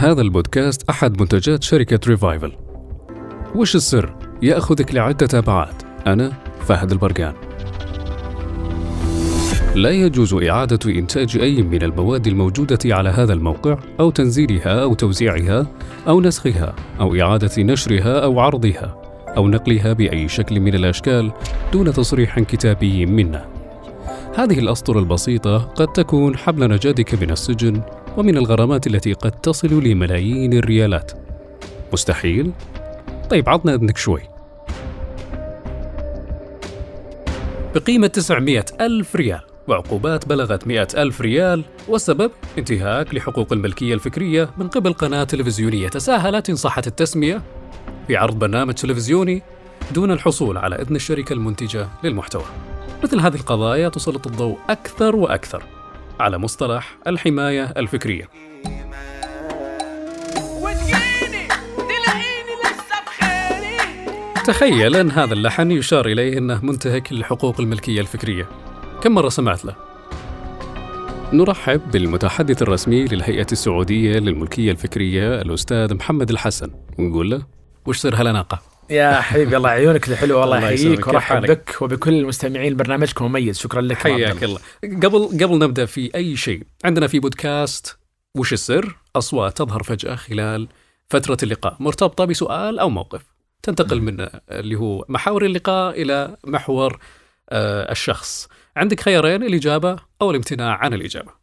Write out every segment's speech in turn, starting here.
هذا البودكاست أحد منتجات شركة ريفايفل وش السر؟ يأخذك لعدة أبعاد أنا فهد البرقان لا يجوز إعادة إنتاج أي من المواد الموجودة على هذا الموقع أو تنزيلها أو توزيعها أو نسخها أو إعادة نشرها أو عرضها أو نقلها بأي شكل من الأشكال دون تصريح كتابي منا. هذه الأسطر البسيطة قد تكون حبل نجاتك من السجن ومن الغرامات التي قد تصل لملايين الريالات. مستحيل؟ طيب عطنا إذنك شوي. بقيمة 900 ألف ريال وعقوبات بلغت 100 ألف ريال والسبب انتهاك لحقوق الملكية الفكرية من قبل قناة تلفزيونية تساهلت إن صحت التسمية في عرض برنامج تلفزيوني دون الحصول على إذن الشركة المنتجة للمحتوى. مثل هذه القضايا تسلط الضوء أكثر وأكثر على مصطلح الحماية الفكرية. تخيل أن هذا اللحن يشار إليه أنه منتهك لحقوق الملكية الفكرية. كم مرة سمعت له؟ نرحب بالمتحدث الرسمي للهيئة السعودية للملكية الفكرية الأستاذ محمد الحسن ونقول له وش سر هالأناقة؟ يا حبيبي الله عيونك الحلوه والله. الله يحييك حالك؟ بك وبكل المستمعين برنامجكم. مميز. شكرا لك حياك الله. قبل قبل نبدأ في أي شيء عندنا في بودكاست وش السر؟ أصوات تظهر فجأة خلال فترة اللقاء. مرتبطة بسؤال أو موقف. تنتقل من اللي هو محاور اللقاء إلى محور آه، الشخص. عندك خيارين الإجابة أو الامتناع عن الإجابة.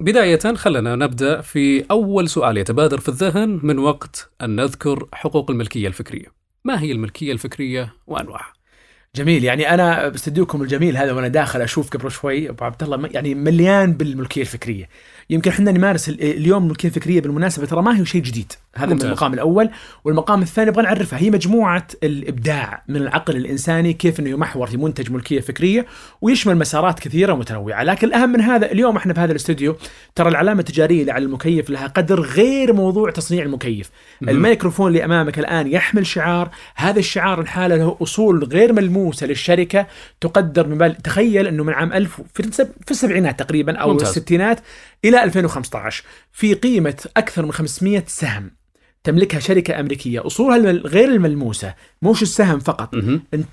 بداية خلنا نبدأ في أول سؤال يتبادر في الذهن من وقت أن نذكر حقوق الملكية الفكرية ما هي الملكية الفكرية وأنواعها؟ جميل يعني أنا باستديوكم الجميل هذا وأنا داخل أشوف قبل شوي أبو عبد الله يعني مليان بالملكية الفكرية يمكن إحنا نمارس ال- اليوم الملكيه الفكريه بالمناسبة. ترى ما هي شيء جديد. هذا من ممتاز. المقام الأول. والمقام الثاني نبغى نعرفها. هي مجموعة الإبداع من العقل الإنساني كيف إنه يمحور في منتج ملكية فكرية ويشمل مسارات كثيرة ومتنوعة. لكن الأهم من هذا اليوم إحنا في هذا الاستوديو ترى العلامة التجارية اللي على المكيف لها قدر غير موضوع تصنيع المكيف. الميكروفون اللي أمامك الآن يحمل شعار. هذا الشعار الحالة له أصول غير ملموسة للشركة. تقدر بمبالغ تخيل إنه من عام 1000 في السب- في السبعينات تقريبا أو ممتاز. الستينات إلى 2015 في قيمة أكثر من 500 سهم تملكها شركة أمريكية. أصولها غير الملموسة مش السهم فقط.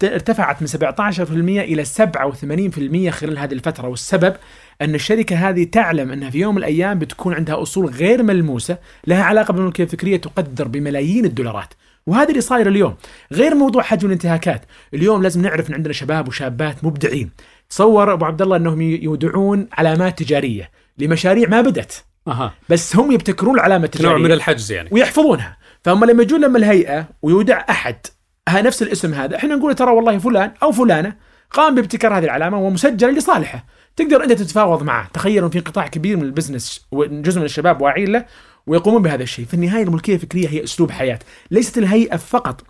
ارتفعت من 17% إلى 87% خلال هذه الفترة. والسبب أن الشركة هذه تعلم أنها في يوم من الأيام بتكون عندها أصول غير ملموسة لها علاقة بالملكية الفكرية تقدر بملايين الدولارات. وهذا اللي صاير اليوم. غير موضوع حجم الانتهاكات. اليوم لازم نعرف إن عندنا شباب وشابات مبدعين. تصور أبو عبد الله أنهم يودعون علامات تجارية. لمشاريع ما بدت أها. بس هم يبتكرون العلامة التجاريه نوع من الحجز يعني. ويحفظونها. فهم لما يجون لما الهيئة ويودع أحد ها نفس الاسم هذا إحنا نقول ترى والله فلان أو فلانة قام بابتكار هذه العلامة ومسجلة لصالحه. تقدر أنت تتفاوض معه. تخيل إن في قطاع كبير من البزنس وجزء من الشباب واعيين له ويقومون بهذا الشيء. في النهاية الملكية الفكرية هي أسلوب حياة ليست الهيئة فقط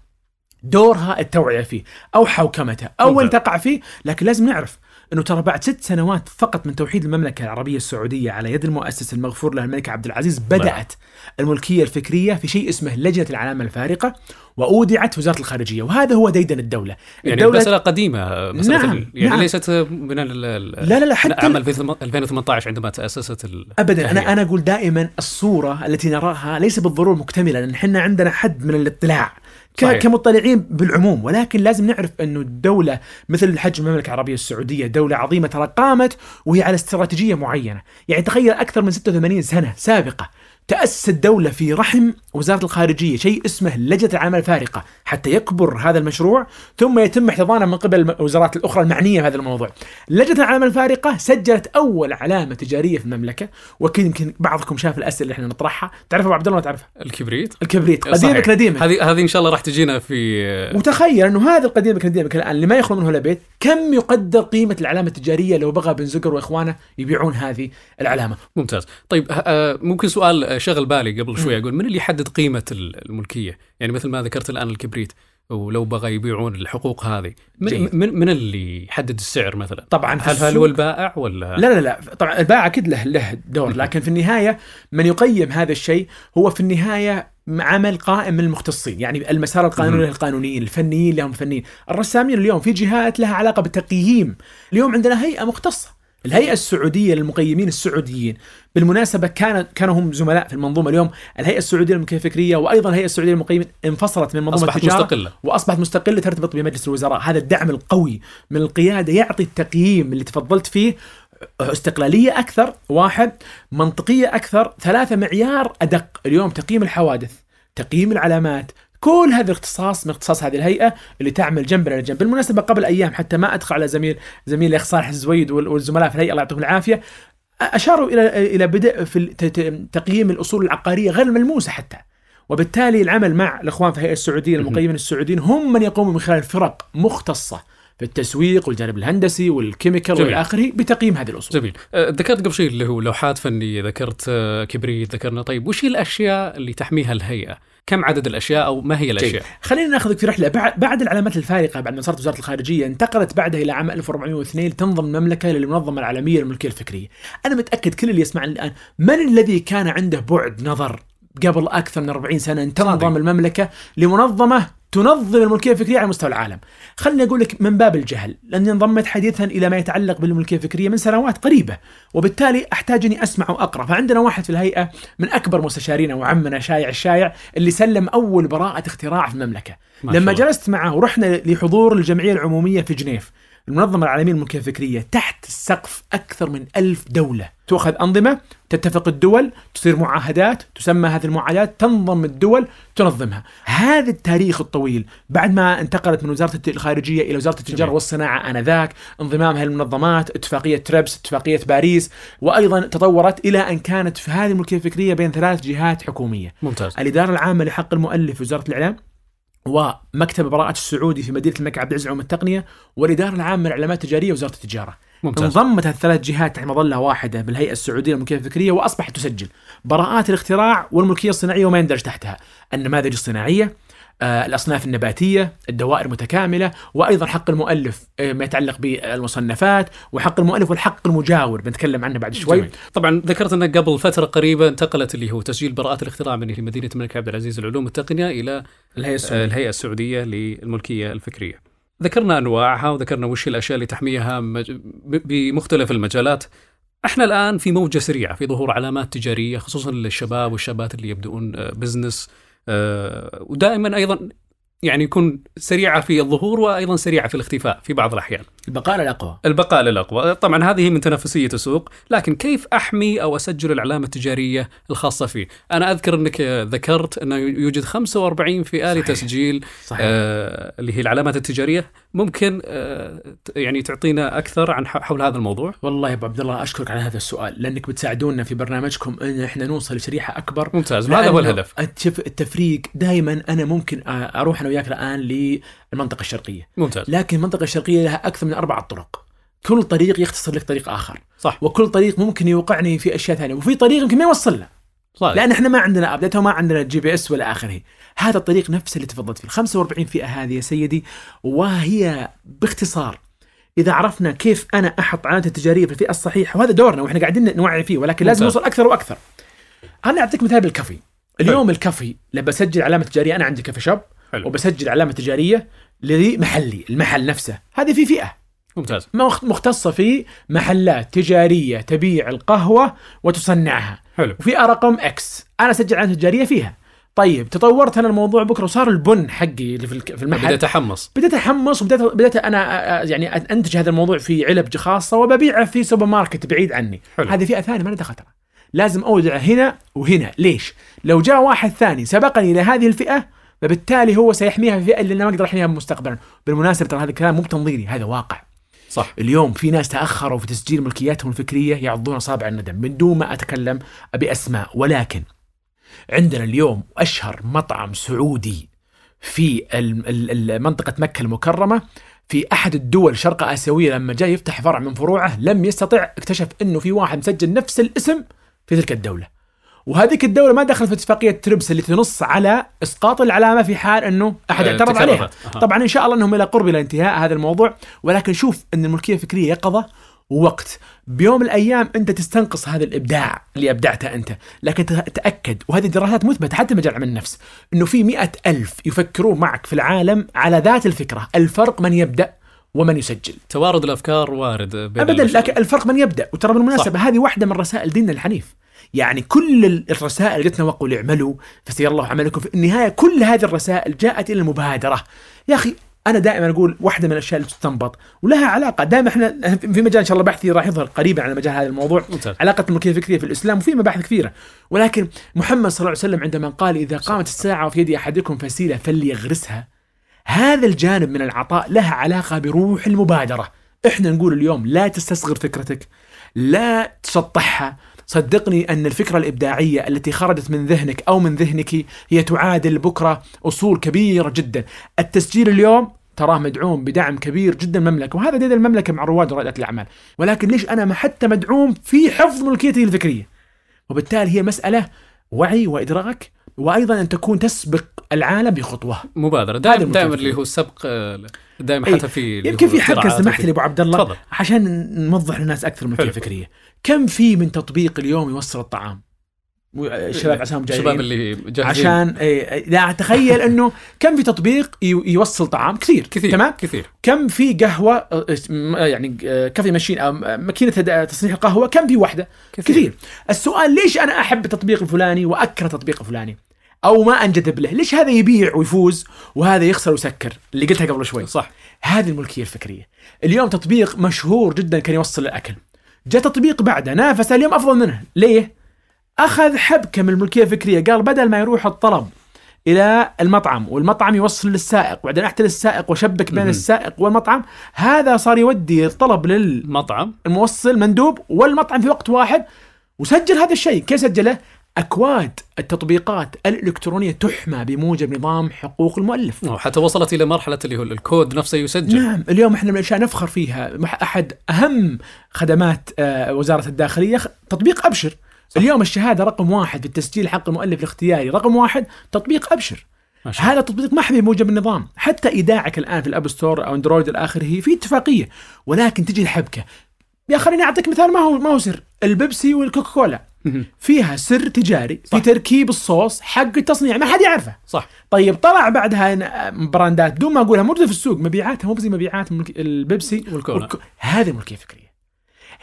دورها التوعية فيه أو حوكمته أو. ان تقع فيه لكن لازم نعرف إنه ترى بعد ست سنوات فقط من توحيد المملكة العربية السعودية على يد المؤسس المغفور له الملك عبد العزيز بدأت الملكية الفكرية في شيء اسمه لجنة العلامة الفارقة وأودعت وزارة الخارجية وهذا هو ديدن الدولة يعني المسألة قديمة مسألة نعم، يعني نعم. ليست من ال لا لا لا حتى عام 2018 عندما تأسست ال- ابدا. أنا أنا أقول دائما الصورة التي نراها ليس بالضرورة مكتملة لأن إحنا عندنا حد من الاطلاع صحيح. كمطلعين بالعموم ولكن لازم نعرف أنه الدولة مثل حجم المملكة العربية السعودية دولة عظيمة ترى قامت وهي على استراتيجية معينة يعني تخيل أكثر من 86 سنة سابقة تأسس الدولة في رحم وزارة الخارجية شيء اسمه لجنة العلامة الفارقة حتى يكبر هذا المشروع ثم يتم احتضانه من قبل الوزارات الأخرى المعنية بهذا الموضوع. لجنة العلامة الفارقة سجلت أول علامة تجارية في المملكة وكل يمكن بعضكم شاف الأسئلة اللي إحنا نطرحها. تعرف أبو عبد الله ما تعرفها؟ الكبريت؟ الكبريت صحيح. قديمك نديمك هذه هذه إن شاء الله راح تجينا في وتخيل إنه هذا القديم نديمك الآن اللي ما يخلو منه الا بيت كم يقدر قيمة العلامة التجارية لو بغى بن زقر وإخوانه يبيعون هذه العلامة؟ ممتاز. طيب آه، ممكن سؤال شغل بالي قبل شوي أقول من اللي يحدد قيمة ال- الملكية؟ يعني مثل ما ذكرت الآن الكبريت ولو بغى يبيعون الحقوق هذه من. من, من اللي يحدد السعر مثلا؟ طبعا هل هل هو البائع ولا؟ لا لا لا طبعا البائع أكيد له له دور لكن في النهاية من يقيم هذا الشيء هو في النهاية عمل قائم من المختصين يعني المسار القانوني للقانونيين الفنيين لهم فنيين. الرسامين اليوم في جهات لها علاقة بالتقييم. اليوم عندنا هيئة مختصة. الهيئة السعودية للمقيمين السعوديين. بالمناسبة كانت كانوا هم زملاء في المنظومة اليوم. الهيئة السعودية للملكية الفكرية وأيضا الهيئة السعودية للمقيمين انفصلت من منظومة أصبحت التجارة. مستقلة. وأصبحت مستقلة ترتبط بمجلس الوزراء، هذا الدعم القوي من القيادة يعطي التقييم اللي تفضلت فيه. استقلالية أكثر، واحد، منطقية أكثر، ثلاثة. معيار أدق، اليوم تقييم الحوادث، تقييم العلامات، كل هذا الاختصاص من اختصاص هذه الهيئة اللي تعمل جنبنا لجنب، بالمناسبة قبل أيام حتى ما أدخل على زميل زميل الأخ صالح الزويد وال- والزملاء في الهيئة الله يعطيهم العافية. أشاروا إلى إلى بدء في تقييم الأصول العقارية غير الملموسه حتى. وبالتالي العمل مع الإخوان في الهيئة السعودية المقيمين السعوديين هم من يقوموا من خلال فرق مختصة. التسويق والجانب الهندسي والكيميكال. والى اخره بتقييم هذه الأصول. جميل أه، ذكرت قبل شيء اللي هو لوحات فنية ذكرت أه، كبريت ذكرنا طيب وش هي الأشياء اللي تحميها الهيئة كم عدد الأشياء أو ما هي الأشياء جيد. خلينا ناخذك في رحلة بعد العلامات الفارقة بعد ما صارت وزارة الخارجية انتقلت بعدها إلى عام 1402 تنضم المملكة للمنظمه العالمية للملكية الفكرية. أنا متأكد كل اللي يسمعني الآن من الذي كان عنده بعد نظر قبل أكثر من 40 سنة ان تنضم. المملكة لمنظمة تنظم الملكية الفكرية على مستوى العالم. خليني أقول لك من باب الجهل لأني انضمت حديثا إلى ما يتعلق بالملكية الفكرية من سنوات قريبة وبالتالي أحتاج إني أسمع واقرا فعندنا واحد في الهيئة من أكبر مستشارينا وعمنا شايع الشايع اللي سلم أول براءة اختراع في المملكة. لما. جلست معه ورحنا لحضور الجمعية العمومية في جنيف المنظمة العالمية للملكية الفكرية تحت السقف أكثر من ألف دولة. تؤخذ أنظمة تتفق الدول تصير معاهدات تسمى هذه المعاهدات تنظم الدول تنظمها. هذا التاريخ الطويل بعد ما انتقلت من وزارة الخارجية إلى وزارة التجارة جميل. والصناعة آنذاك انضمامها للمنظمات اتفاقية تريبس اتفاقية باريس وأيضا تطورت إلى أن كانت في هذه الملكية الفكرية بين ثلاث جهات حكومية. ممتاز. الإدارة العامة لحق المؤلف في وزارة الإعلام ومكتب براءة السعودي في مدينة الملك عبد العزيز علوم التقنية والإدارة العامة للعلامات التجارية وزارة التجارة. ممتاز. انضمت الثلاث جهات تحت مظلة واحدة بالهيئة السعودية للملكية الفكرية وأصبحت تسجل براءات الاختراع والملكية الصناعية وما يندرج تحتها. النماذج الصناعية آه، الأصناف النباتية الدوائر المتكاملة وأيضا حق المؤلف آه، ما يتعلق بالمصنفات وحق المؤلف والحق المجاور بنتكلم عنه بعد شوي جميل. طبعا ذكرت أنك قبل فترة قريبه انتقلت اللي هو تسجيل براءات الاختراع من مدينة الملك عبد العزيز للعلوم التقنية إلى الهيئة آه، السعودية الهيئة السعودية للملكية الفكرية. ذكرنا أنواعها وذكرنا وش هي الأشياء اللي تحميها بمختلف المجالات. إحنا الآن في موجة سريعة في ظهور علامات تجارية خصوصا للشباب والشابات اللي يبدؤون آه، بزنس آه، ودائما أيضا يعني يكون سريعة في الظهور وأيضا سريعة في الاختفاء في بعض الأحيان. البقاء الأقوى البقاء للاقوى، طبعا هذه من تنافسية السوق، لكن كيف أحمي أو أسجل العلامة التجارية الخاصة فيه؟ أنا أذكر أنك ذكرت أنه يوجد 45 فئه صحيح. لتسجيل صحيح آه اللي هي العلامات التجارية، ممكن آه يعني تعطينا أكثر عن حول هذا الموضوع؟ والله يا أبو عبد الله أشكرك على هذا السؤال لأنك بتساعدونا في برنامجكم إن إحنا نوصل لشريحة أكبر ممتاز، وهذا هو الهدف. التفريق دائما أنا ممكن أروح أنا وياك الآن للمنطقة الشرقية. ممتاز، لكن المنطقة الشرقية لها أكثر من أربعة طرق. كل طريق يختصر لك طريق آخر. صح. وكل طريق ممكن يوقعني في أشياء ثانية. وفي طريق يمكن ما يوصلنا صحيح. لأن إحنا ما عندنا update وما عندنا GPS ولا آخره. هذا الطريق نفسه اللي تفضلت فيه. ال 45 فئة هذه يا سيدي وهي باختصار. إذا عرفنا كيف أنا أحط علامة التجارية في الفئة الصحيحة وهذا دورنا وإحنا قاعدين نوعي فيه ولكن لازم. نوصل أكثر وأكثر. أنا أعطيك مثال بالكافي. اليوم الكافي لما بسجل علامة تجارية أنا عندي كافي شوب. حلو. وبسجل علامة تجارية لمحلي المحل نفسه. هذه في فئة. ممتاز. مخ- مختصة في محلات تجارية تبيع القهوة وتصنعها. حلو. وفئه رقم إكس أنا أسجل علامة تجارية فيها. طيب تطورت أنا الموضوع بكرة وصار البن حقي اللي في المحل. اتحمس بديت اتحمس وبديت بديت أنا يعني أنتج هذا الموضوع في علب خاصة وببيعه في سوبر ماركت بعيد عني. حلو. هذه فئة ثانية ما لها دخل لازم أودع هنا وهنا. ليش؟ لو جاء واحد ثاني سبقني إلى هذه الفئة فبالتالي هو سيحميها في الفئه اللي أنا ما أقدر أحميها مستقبلا. بالمناسبة ترى هذا الكلام مو بتنظيري هذا واقع. صح. اليوم في ناس تأخروا في تسجيل ملكياتهم الفكرية يعضون أصابع الندم. من دون ما أتكلم بأسماء ولكن عندنا اليوم أشهر مطعم سعودي في منطقة مكة المكرمة. في أحد الدول الشرق آسيوية لما جاء يفتح فرع من فروعه لم يستطع اكتشف إنه في واحد مسجل نفس الاسم في تلك الدولة. وهذيك الدولة ما دخلت في اتفاقية تريبس اللي تنص على إسقاط العلامة في حال إنه أحد آه، اعترض عليها. أها. طبعا إن شاء الله إنهم إلى قرب إلى انتهاء هذا الموضوع ولكن شوف إن الملكية الفكرية يقظة ووقت بيوم من الأيام أنت تستنقص هذا الإبداع اللي أبدعته أنت لكن تأكد وهذه الدراسات مثبتة حتى مجال علم النفس إنه في مئة ألف يفكرون معك في العالم على ذات الفكرة الفرق من يبدأ ومن يسجل توارد الأفكار وارد ابدا. لكن الفرق من يبدأ وترى بالمناسبة هذه واحدة من رسائل ديننا الحنيف يعني كل ال- الرسائل جتنا وقل اعملوا فسيرى الله عملكم. في النهاية كل هذه الرسائل جاءت إلى المبادرة. يا أخي أنا دائما أقول واحدة من الأشياء اللي تستنبط ولها علاقة. دائما إحنا في مجال إن شاء الله بحثي راح يظهر قريبا على مجال هذا الموضوع. ممتاز. علاقة الملكية الفكرية في الإسلام وفي مباحث كثيرة. ولكن محمد صلى الله عليه وسلم عندما قال إذا قامت الساعة وفي يد أحدكم فسيلة فليغرسها. هذا الجانب من العطاء له علاقة بروح المبادرة. إحنا نقول اليوم لا تستصغر فكرتك لا تسطحها صدقني أن الفكرة الإبداعية التي خرجت من ذهنك أو من ذهنك هي تعادل بكرة أصول كبيرة جدا. التسجيل اليوم تراه مدعوم بدعم كبير جدا المملكة وهذا دين المملكة مع رواد ورائده الأعمال. ولكن ليش أنا حتى مدعوم في حفظ ملكيتي الفكرية؟ وبالتالي هي مسألة وعي وإدراك وأيضا أن تكون تسبق العالم بخطوة مبادرة دائما دائما. اللي هو السبق آه، دائما أي. حتى في يمكن في حركة سمحت لي ابو عبد الله. عشان نوضح للناس أكثر من الفكريه كم في من تطبيق اليوم يوصل الطعام الشباب عساهم جايين الشباب اللي جاهزين. عشان إيه، لا تخيل إنه كم في تطبيق يوصل طعام؟ كثير كثير تمام؟ كثير. كم في قهوة يعني كافي ماشين أو ماكينة تصنيع القهوة كم في واحدة؟ كثير. كثير. السؤال ليش أنا أحب التطبيق الفلاني وأكره التطبيق الفلاني؟ أو ما أنجذب له. ليش هذا يبيع ويفوز وهذا يخسر ويسكر؟ اللي قلتها قبل شوي. صح. هذه الملكية الفكرية. اليوم تطبيق مشهور جدا كان يوصل الأكل. جاء تطبيق بعده نافس اليوم أفضل منه. ليه؟ أخذ حبكة من الملكية الفكرية. قال بدل ما يروح الطلب إلى المطعم والمطعم يوصل للسائق وبعدين أحتل السائق وشبك بين. السائق والمطعم هذا صار يودي الطلب مطعم. للموصل مندوب والمطعم في وقت واحد وسجل هذا الشيء. كيف سجله؟ أكواد التطبيقات الإلكترونية تحمى بموجب نظام حقوق المؤلف. حتى وصلت إلى مرحلة اللي هو الكود نفسه يسجل. نعم اليوم إحنا من الأشياء نفخر فيها. أحد أهم خدمات آه، وزارة الداخلية تطبيق أبشر. اليوم الشهادة رقم واحد في التسجيل حق المؤلف الاختياري رقم واحد تطبيق أبشر ما الله. هذا التطبيق محمي بموجب النظام حتى إيداعك الآن في ال app store أو Android إلى اخره في اتفاقية ولكن تجي الحبكة يا خليني أعطيك مثال ما هو ما هو سر البيبسي والكوكاكولا. فيها سر تجاري صح. في تركيب الصوص حق التصنيع ما حد يعرفه صح طيب طلع بعدها براندات بدون ما أقولها موجوده في السوق مبيعاتها مو زي مبيعات البيبسي والكولا. والك- هذه ملكية فكرية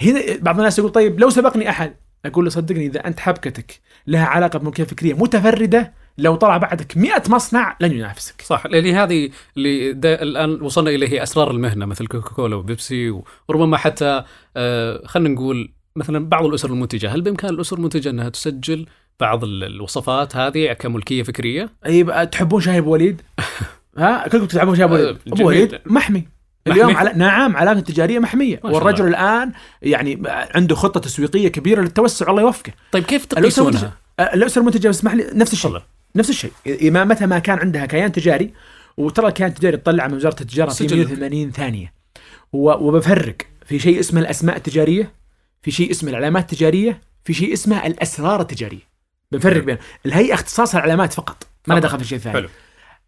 هنا بعض الناس يقول طيب لو سبقني أحد أقول له صدقني إذا أنت حبكتك لها علاقة بملكيه فكرية متفردة لو طلع بعدك 100 مصنع لن ينافسك صح لأن هذه اللي الآن وصلنا اليه أسرار المهنة مثل كوكاكولا وبيبسي وربما حتى آه خلينا نقول مثلا بعض الأسر المنتجة هل بإمكان الأسر المنتجة إنها تسجل بعض ال- الوصفات هذه كملكية فكرية؟ أي تحبون شاي أبو وليد؟ ها كلكم تلعبون شاي أبو وليد آه، أبو. وليد محمي اليوم؟ على نعم علامة تجارية محمية والرجل الآن يعني عنده خطة تسويقية كبيرة للتوسع الله يوفقه طيب كيف تقيسونها؟ آه، الأسر المنتجه اسمح لي نفس الشيء تفضل. نفس الشيء متى ما كان عندها كيان تجاري وترى الكيان التجاري تطلع من وزارة التجارة في سجل. 180 ثانية و- وبفرق في شيء اسمه الأسماء التجارية في شيء اسمه العلامات التجارية في شيء اسمه الأسرار التجارية بنفرق. بين الهيئة اختصاصها العلامات فقط ما. دخل في شيء ثاني حلو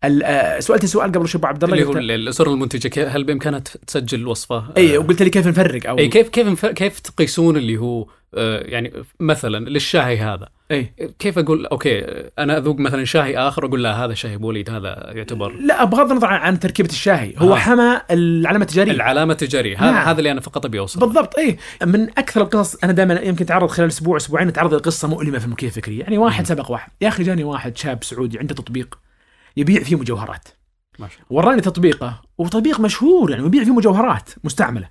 آه، سؤالتي سؤال قبل شوي عبد الله اللي هو الاسر المنتجة هل بإمكانها تسجل وصفه؟ اي آه، وقلت لي كيف نفرق أو اي كيف كيف كيف تقيسون اللي هو آه، يعني مثلا للشاي هذا؟ اي كيف أقول أوكي أنا أذوق مثلا شاي آخر أقول لا هذا شاي ابو وليد هذا يعتبر لا بغض النظر عن تركيبة الشاي هو آه. حمى العلامة التجارية. العلامة التجارية. هذا نعم. هذا اللي أنا فقط أبي اوصل بالضبط اي من أكثر القصص أنا دائما يمكن تعرض خلال أسبوع أسبوعين تعرض لقصة مؤلمة في الملكيه الفكريه يعني واحد سبق واحد. يا أخي جاني واحد شاب سعودي عنده تطبيق. يبيع فيه مجوهرات. ما شاء الله. وراني تطبيقه وتطبيق مشهور يعني يبيع فيه مجوهرات مستعملة.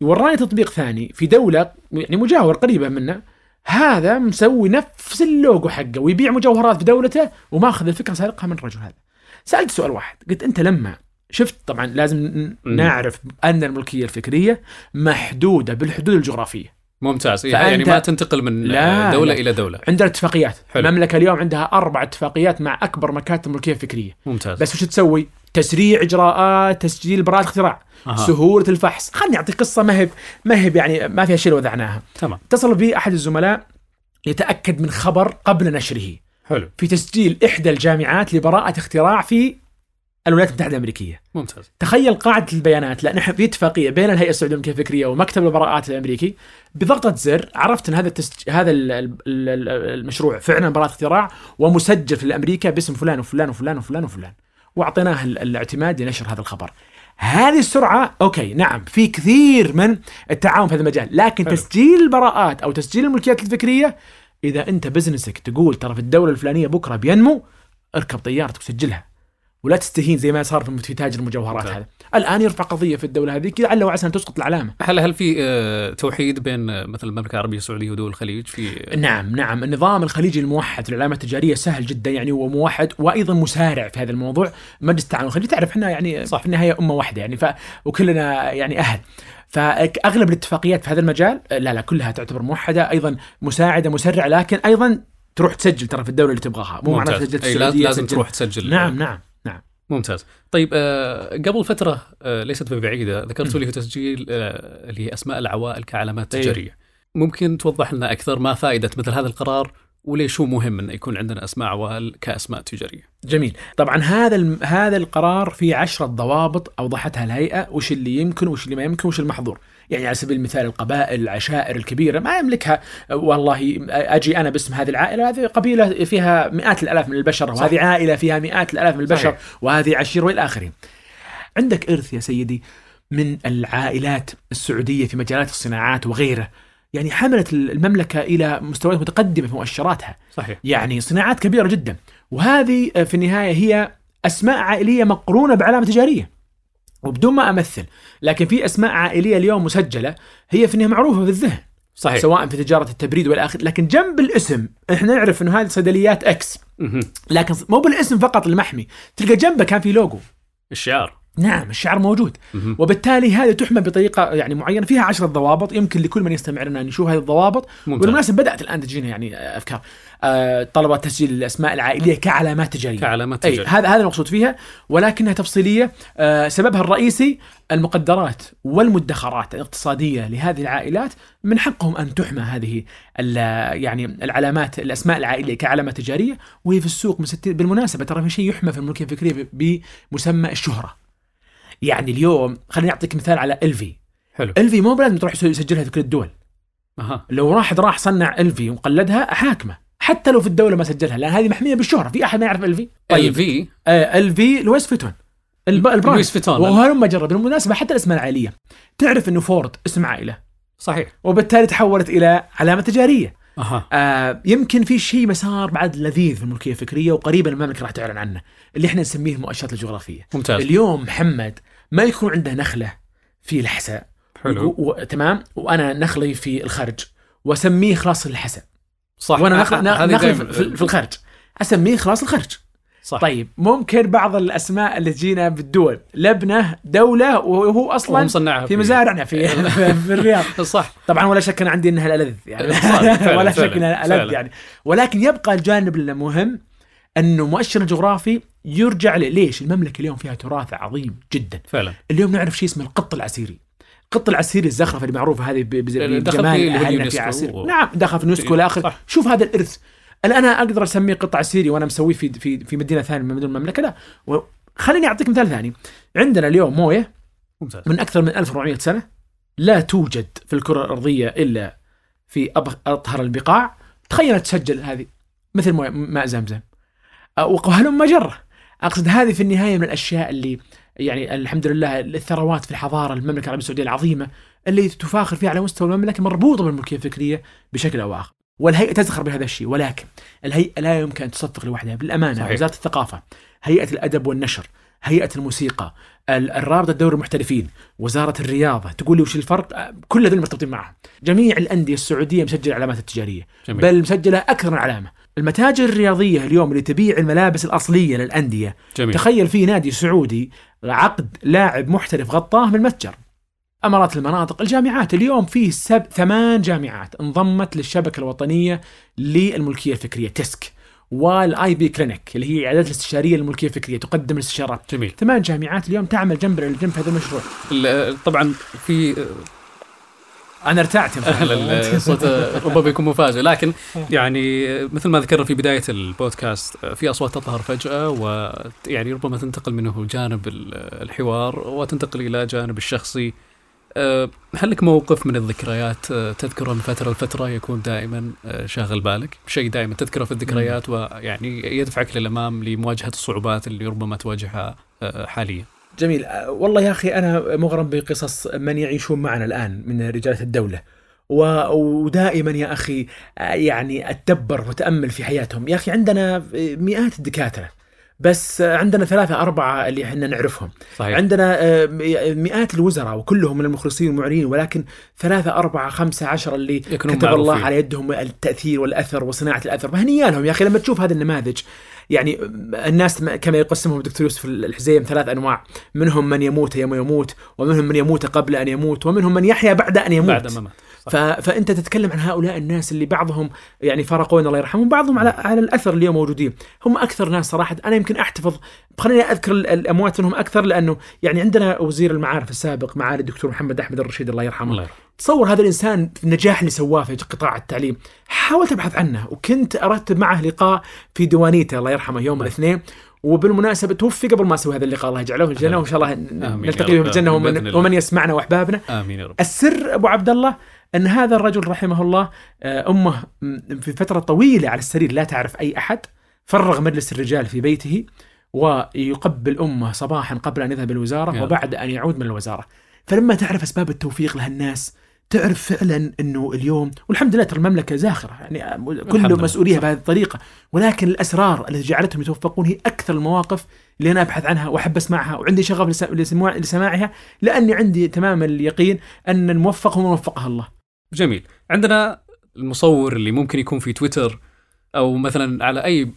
وراني تطبيق ثاني في دولة يعني مجاور قريبة منه هذا مسوي نفس اللوجو حقه ويبيع مجوهرات في دولته وماخذ الفكرة سارقها من الرجل هذا. سألت سؤال واحد قلت أنت لما شفت طبعا لازم. نعرف أن الملكية الفكرية محدودة بالحدود الجغرافية. ممتاز. إيه، يعني ما تنتقل من لا، دولة لا. إلى دولة. عندنا اتفاقيات حلو. المملكة اليوم عندها أربع اتفاقيات مع أكبر مكاتب الملكيه الفكريه ممتاز. بس وش تسوي؟ تسريع إجراءات تسجيل براءة اختراع أها. سهولة الفحص. خلني اعطيك قصة ما هي يعني ما فيها شيء لو وضعناها. تمام. اتصل بي أحد الزملاء يتأكد من خبر قبل نشره. حلو. في تسجيل إحدى الجامعات لبراءة اختراع في الولايات المتحدة الأمريكية. ممتاز. تخيل قاعدة البيانات. لأن إحنا في اتفاقية بين الهيئة السعودية للملكية الفكرية ومكتب البراءات الأمريكي. بضغطة زر عرفت إن هذا التسج... هذا ال- ال- ال- المشروع فعلا براءة اختراع ومسجل في أمريكا باسم فلان وفلان وفلان وفلان وفلان. وأعطيناه ال- الاعتماد لنشر هذا الخبر. هذه السرعة أوكي نعم في كثير من التعاون في هذا المجال. لكن حلو. تسجيل البراءات أو تسجيل الملكيات الفكرية إذا أنت business ك تقول ترى في الدولة الفلانية بكرة بينمو اركب طيارتك وسجلها. ولا تستهين زي ما صار في تاجر المجوهرات. هذا. الآن يرفع قضية في الدولة هذيك لعل وعسى ان تسقط العلامة. هل هل في آه، توحيد بين آه، مثل المملكة العربية السعودية ودول الخليج؟ في نعم نعم. النظام الخليجي الموحد للعلامات التجارية سهل جدا يعني هو موحد وأيضا مسارع في هذا الموضوع. مجلس التعاون الخليجي تعرف إحنا يعني صح. في النهاية أمة واحدة يعني ف وكلنا يعني أهل. فأغلب الاتفاقيات في هذا المجال لا لا كلها تعتبر موحدة أيضا مساعدة مسرعة لكن أيضا تروح تسجل ترى في الدولة اللي تبغاها. مو معناته سجلت السعودية لازم تروح تسجل. نعم نعم. ممتاز. طيب آه، قبل فترة آه، ليست ببعيدة ذكرتوا لي تسجيل آه، اللي هي أسماء العوائل كعلامات أيوه. تجارية. ممكن توضح لنا أكثر ما فائدة مثل هذا القرار وليش هو مهم انه يكون عندنا أسماء عوائل كأسماء تجارية؟ جميل. طبعا هذا. هذا القرار فيه عشرة ضوابط أوضحتها الهيئة وش اللي يمكن وش اللي ما يمكن وش المحظور. يعني على سبيل المثال القبائل العشائر الكبيرة ما يملكها والله أجي أنا باسم هذه العائلة هذه قبيلة فيها مئات الألاف من البشر صح. وهذه عائلة فيها مئات الألاف من البشر صحيح. وهذه عشيره وإلى اخره عندك إرث يا سيدي من العائلات السعودية في مجالات الصناعات وغيره. يعني حملت المملكة إلى مستويات متقدمة في مؤشراتها. صحيح. يعني صناعات كبيرة جدا. وهذه في النهاية هي أسماء عائلية مقرونة بعلامة تجارية. وبدون ما أمثل لكن في أسماء عائلية اليوم مسجلة هي في النهاية معروفة في الذهن صحيح. سواء في تجارة التبريد والى اخره لكن جنب الاسم إحنا نعرف إنه هذه صيدليات إكس. لكن مو بالاسم فقط المحمي تلقى جنبه كان في لوجو. الشعار نعم الشعار موجود. وبالتالي هذه تحمل بطريقة يعني معينة فيها عشرة ضوابط يمكن لكل من يستمع لنا أن يشوف هذه الضوابط. ممتاز. بالمناسبه بدأت الآن تجينا يعني أفكار. آه، طلبات تسجيل الأسماء العائلية كعلامات تجارية. كعلامات أي تجارية. هذا هذا المقصود فيها ولكنها تفصيلية. آه، سببها الرئيسي المقدرات والمدخرات الاقتصادية لهذه العائلات من حقهم أن تحمى هذه يعني العلامات الأسماء العائلية كعلامات تجارية وهي في السوق من 60 بالمناسبة ترى في شيء يحمى في الملكية الفكرية بمسمى الشهرة. يعني اليوم خليني أعطيك مثال على الفي حلو. الفي مو بلازم تروح يسجلها في كل الدول. أها. لو واحد راح صنع ال LV وقلدها احاكمه حتى لو في الدولة ما سجلها لأن هذه محمية بالشهرة. في أحد ما يعرف ال LV طيب في. آه ال LV لويس فيتون. الب- ال brand لويس فيتون. وهلم جرا بالمناسبة حتى الأسماء العائلية. تعرف إنه فورد اسم عائله صحيح. وبالتالي تحولت إلى علامة تجارية. أها. آه يمكن في شيء مسار بعد لذيذ في الملكية الفكرية وقريبا المملكة راح تعلن عنه اللي إحنا نسميه المؤشرات الجغرافية. ممتاز. اليوم محمد ما يكون عنده نخلة في الحساء. حلو. و... و... تمام؟ وأنا نخلي في الخرج وأسميه خلاص الحساء. صح. وأنا آه، نخل... نخلي دايماً- في... في الخرج أسميه خلاص الخرج صح. طيب ممكن بعض الأسماء اللي تجينا بالدول. لبنة دولة وهو أصلا مصنعها في مزارعنا في في الرياض. صح. طبعا ولا شك أنا عندي إنها الالذ يعني. فعلاً، ولا شك إنها الالذ. يعني. ولكن يبقى الجانب المهم أنه مؤشر الجغرافي يرجع ليش؟ المملكة اليوم فيها تراث عظيم جدا. فعلا. اليوم نعرف شيء اسمه القط العسيري. القط العسيري الزخرفه اللي معروفه هذه بجمال في اهلنا في عسير و- نعم دخل في اليونسكو والى اخره صح. شوف هذا الإرث. الآن أنا أقدر أسميه قطع عسيري وأنا مسويه في في في مدينة ثانية من مدن المملكة لا. خليني أعطيك مثال ثاني. عندنا اليوم موية ممتاز. من أكثر من 1400 سنة لا توجد في الكرة الأرضية إلا في أطهر البقاع. تخيل تسجل هذه مثل ماء زمزم. وهلم جره أقصد هذه في النهاية من الأشياء اللي يعني الحمد لله الثروات في الحضارة المملكة العربية السعودية العظيمة اللي تفاخر فيها على مستوى المملكة مربوطة بالملكية الفكرية بشكل أو اخر والهيئة تزخر بهذا الشيء ولكن الهيئة لا يمكن أن تصفق لوحدها. بالأمانة صحيح. وزارة الثقافة هيئة الأدب والنشر هيئة الموسيقى ال- الرابطة الدوري المحترفين وزارة الرياضة تقول لي وش الفرق؟ كل هذول مرتبطين معهم. جميع الأندية السعودية مسجلة علامات التجارية جميل. بل مسجلة أكثر من علامة. المتاجر الرياضية اليوم اللي تبيع الملابس الأصلية للأندية جميل. تخيل في نادي سعودي عقد لاعب محترف غطاه من المتجر. أمارات المناطق الجامعات. اليوم في سب ثمان جامعات انضمت للشبكة الوطنية للملكية الفكرية تسك وال IP clinic اللي هي العيادات الاستشارية للملكية الفكرية تقدم الاستشارات. جميل. ثمان جامعات اليوم تعمل جنب الجنب في هذا المشروع. ال- طبعا في أنا ارتعت يا محمد. هلا الصوت ربما يكون مفاجئ. لكن يعني مثل ما ذكرنا في بداية البودكاست في أصوات تظهر فجأة ويعني ربما تنتقل منه جانب ال- الحوار وتنتقل إلى جانب الشخصي. هل لك موقف من الذكريات تذكره من فترة لفترة يكون دائما شاغل بالك؟ شيء دائما تذكره في الذكريات ويعني يدفعك للأمام لمواجهة الصعوبات اللي ربما تواجهها حاليا. جميل. أه، والله يا أخي أنا مغرم بقصص من يعيشون معنا الآن من رجالة الدولة. و- ودائما يا أخي أه، يعني اتدبر واتامل في حياتهم. يا أخي عندنا مئات الدكاترة بس عندنا ثلاثة أربعة اللي إحنا نعرفهم. صحيح. عندنا آه، مئات الوزراء وكلهم من المخلصين والمعلنين ولكن ثلاثة أربعة خمسة عشر اللي كتب الله. على يدهم التأثير والأثر وصناعة الأثر. فهنيا لهم يا أخي لما تشوف هذه النماذج يعني الناس كما يقسمهم الدكتور يوسف الحزيم ثلاث أنواع. منهم من يموت يوم يموت ومنهم من يموت قبل أن يموت ومنهم من يحيا بعد أن يموت. بعد ما مات ف... فأنت تتكلم عن هؤلاء الناس اللي بعضهم يعني فرقونا الله يرحمهم بعضهم على على الأثر اليوم موجودين. هم أكثر ناس صراحة أنا يمكن أحتفظ خليني أذكر ال- الأموات منهم أكثر لأنه يعني عندنا وزير المعارف السابق معالي الدكتور محمد أحمد الرشيد الله يرحمه. الله يرحمه. تصور هذا الإنسان النجاح اللي سواه في قطاع التعليم. حاولت أبحث عنه وكنت ارتب معه لقاء في ديوانيته الله يرحمه يوم الاثنين. وبالمناسبة توفي قبل ما أسوي هذا اللقاء الله يجعله في الجنة وإن شاء الله نلتقي به. في الجنة ومن. ومن يسمعنا وأحبابنا. آمين يا رب. السر أبو عبد الله أن هذا الرجل رحمه الله آه، أمه في فترة طويلة على السرير لا تعرف أي أحد فرغ مجلس الرجال في بيته ويقبل أمه صباحا قبل أن يذهب الوزاره يا. وبعد أن يعود من الوزارة. فلما تعرف أسباب التوفيق لهالناس تعرف فعلا إنه اليوم والحمد لله ترى المملكة زاخرة يعني الحمد كل لله. مسؤولية. بهذه الطريقة ولكن الأسرار التي جعلتهم يتوفقون هي أكثر المواقف اللي أنا أبحث عنها وأحب أسمعها وعندي شغف لس- لسماع- لسماعها لأني عندي تمام اليقين أن الموفق هو من وفقها الله. جميل عندنا المصور اللي ممكن يكون في تويتر أو مثلا على أي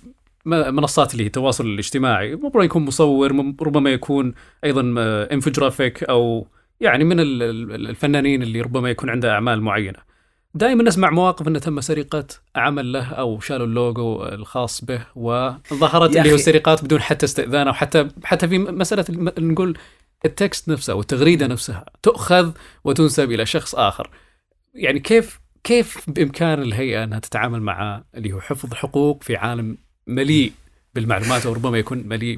منصات اللي التواصل الاجتماعي ربما يكون مصور ربما يكون أيضا انفوجرافيك أو يعني من ال- ال- الفنانين اللي ربما يكون عنده أعمال معينة دائما نسمع مواقف انه تم سرقة عمل له أو شالوا اللوجو الخاص به وظهرت اللي هو. السرقات بدون حتى استئذان أو حتى حتى في مسألة الم- نقول ال text نفسه والتغريده نفسها تؤخذ وتنسب إلى شخص آخر يعني كيف كيف بإمكان الهيئة إنها تتعامل مع اللي هو حفظ الحقوق في عالم مليء بالمعلومات أو ربما يكون مليء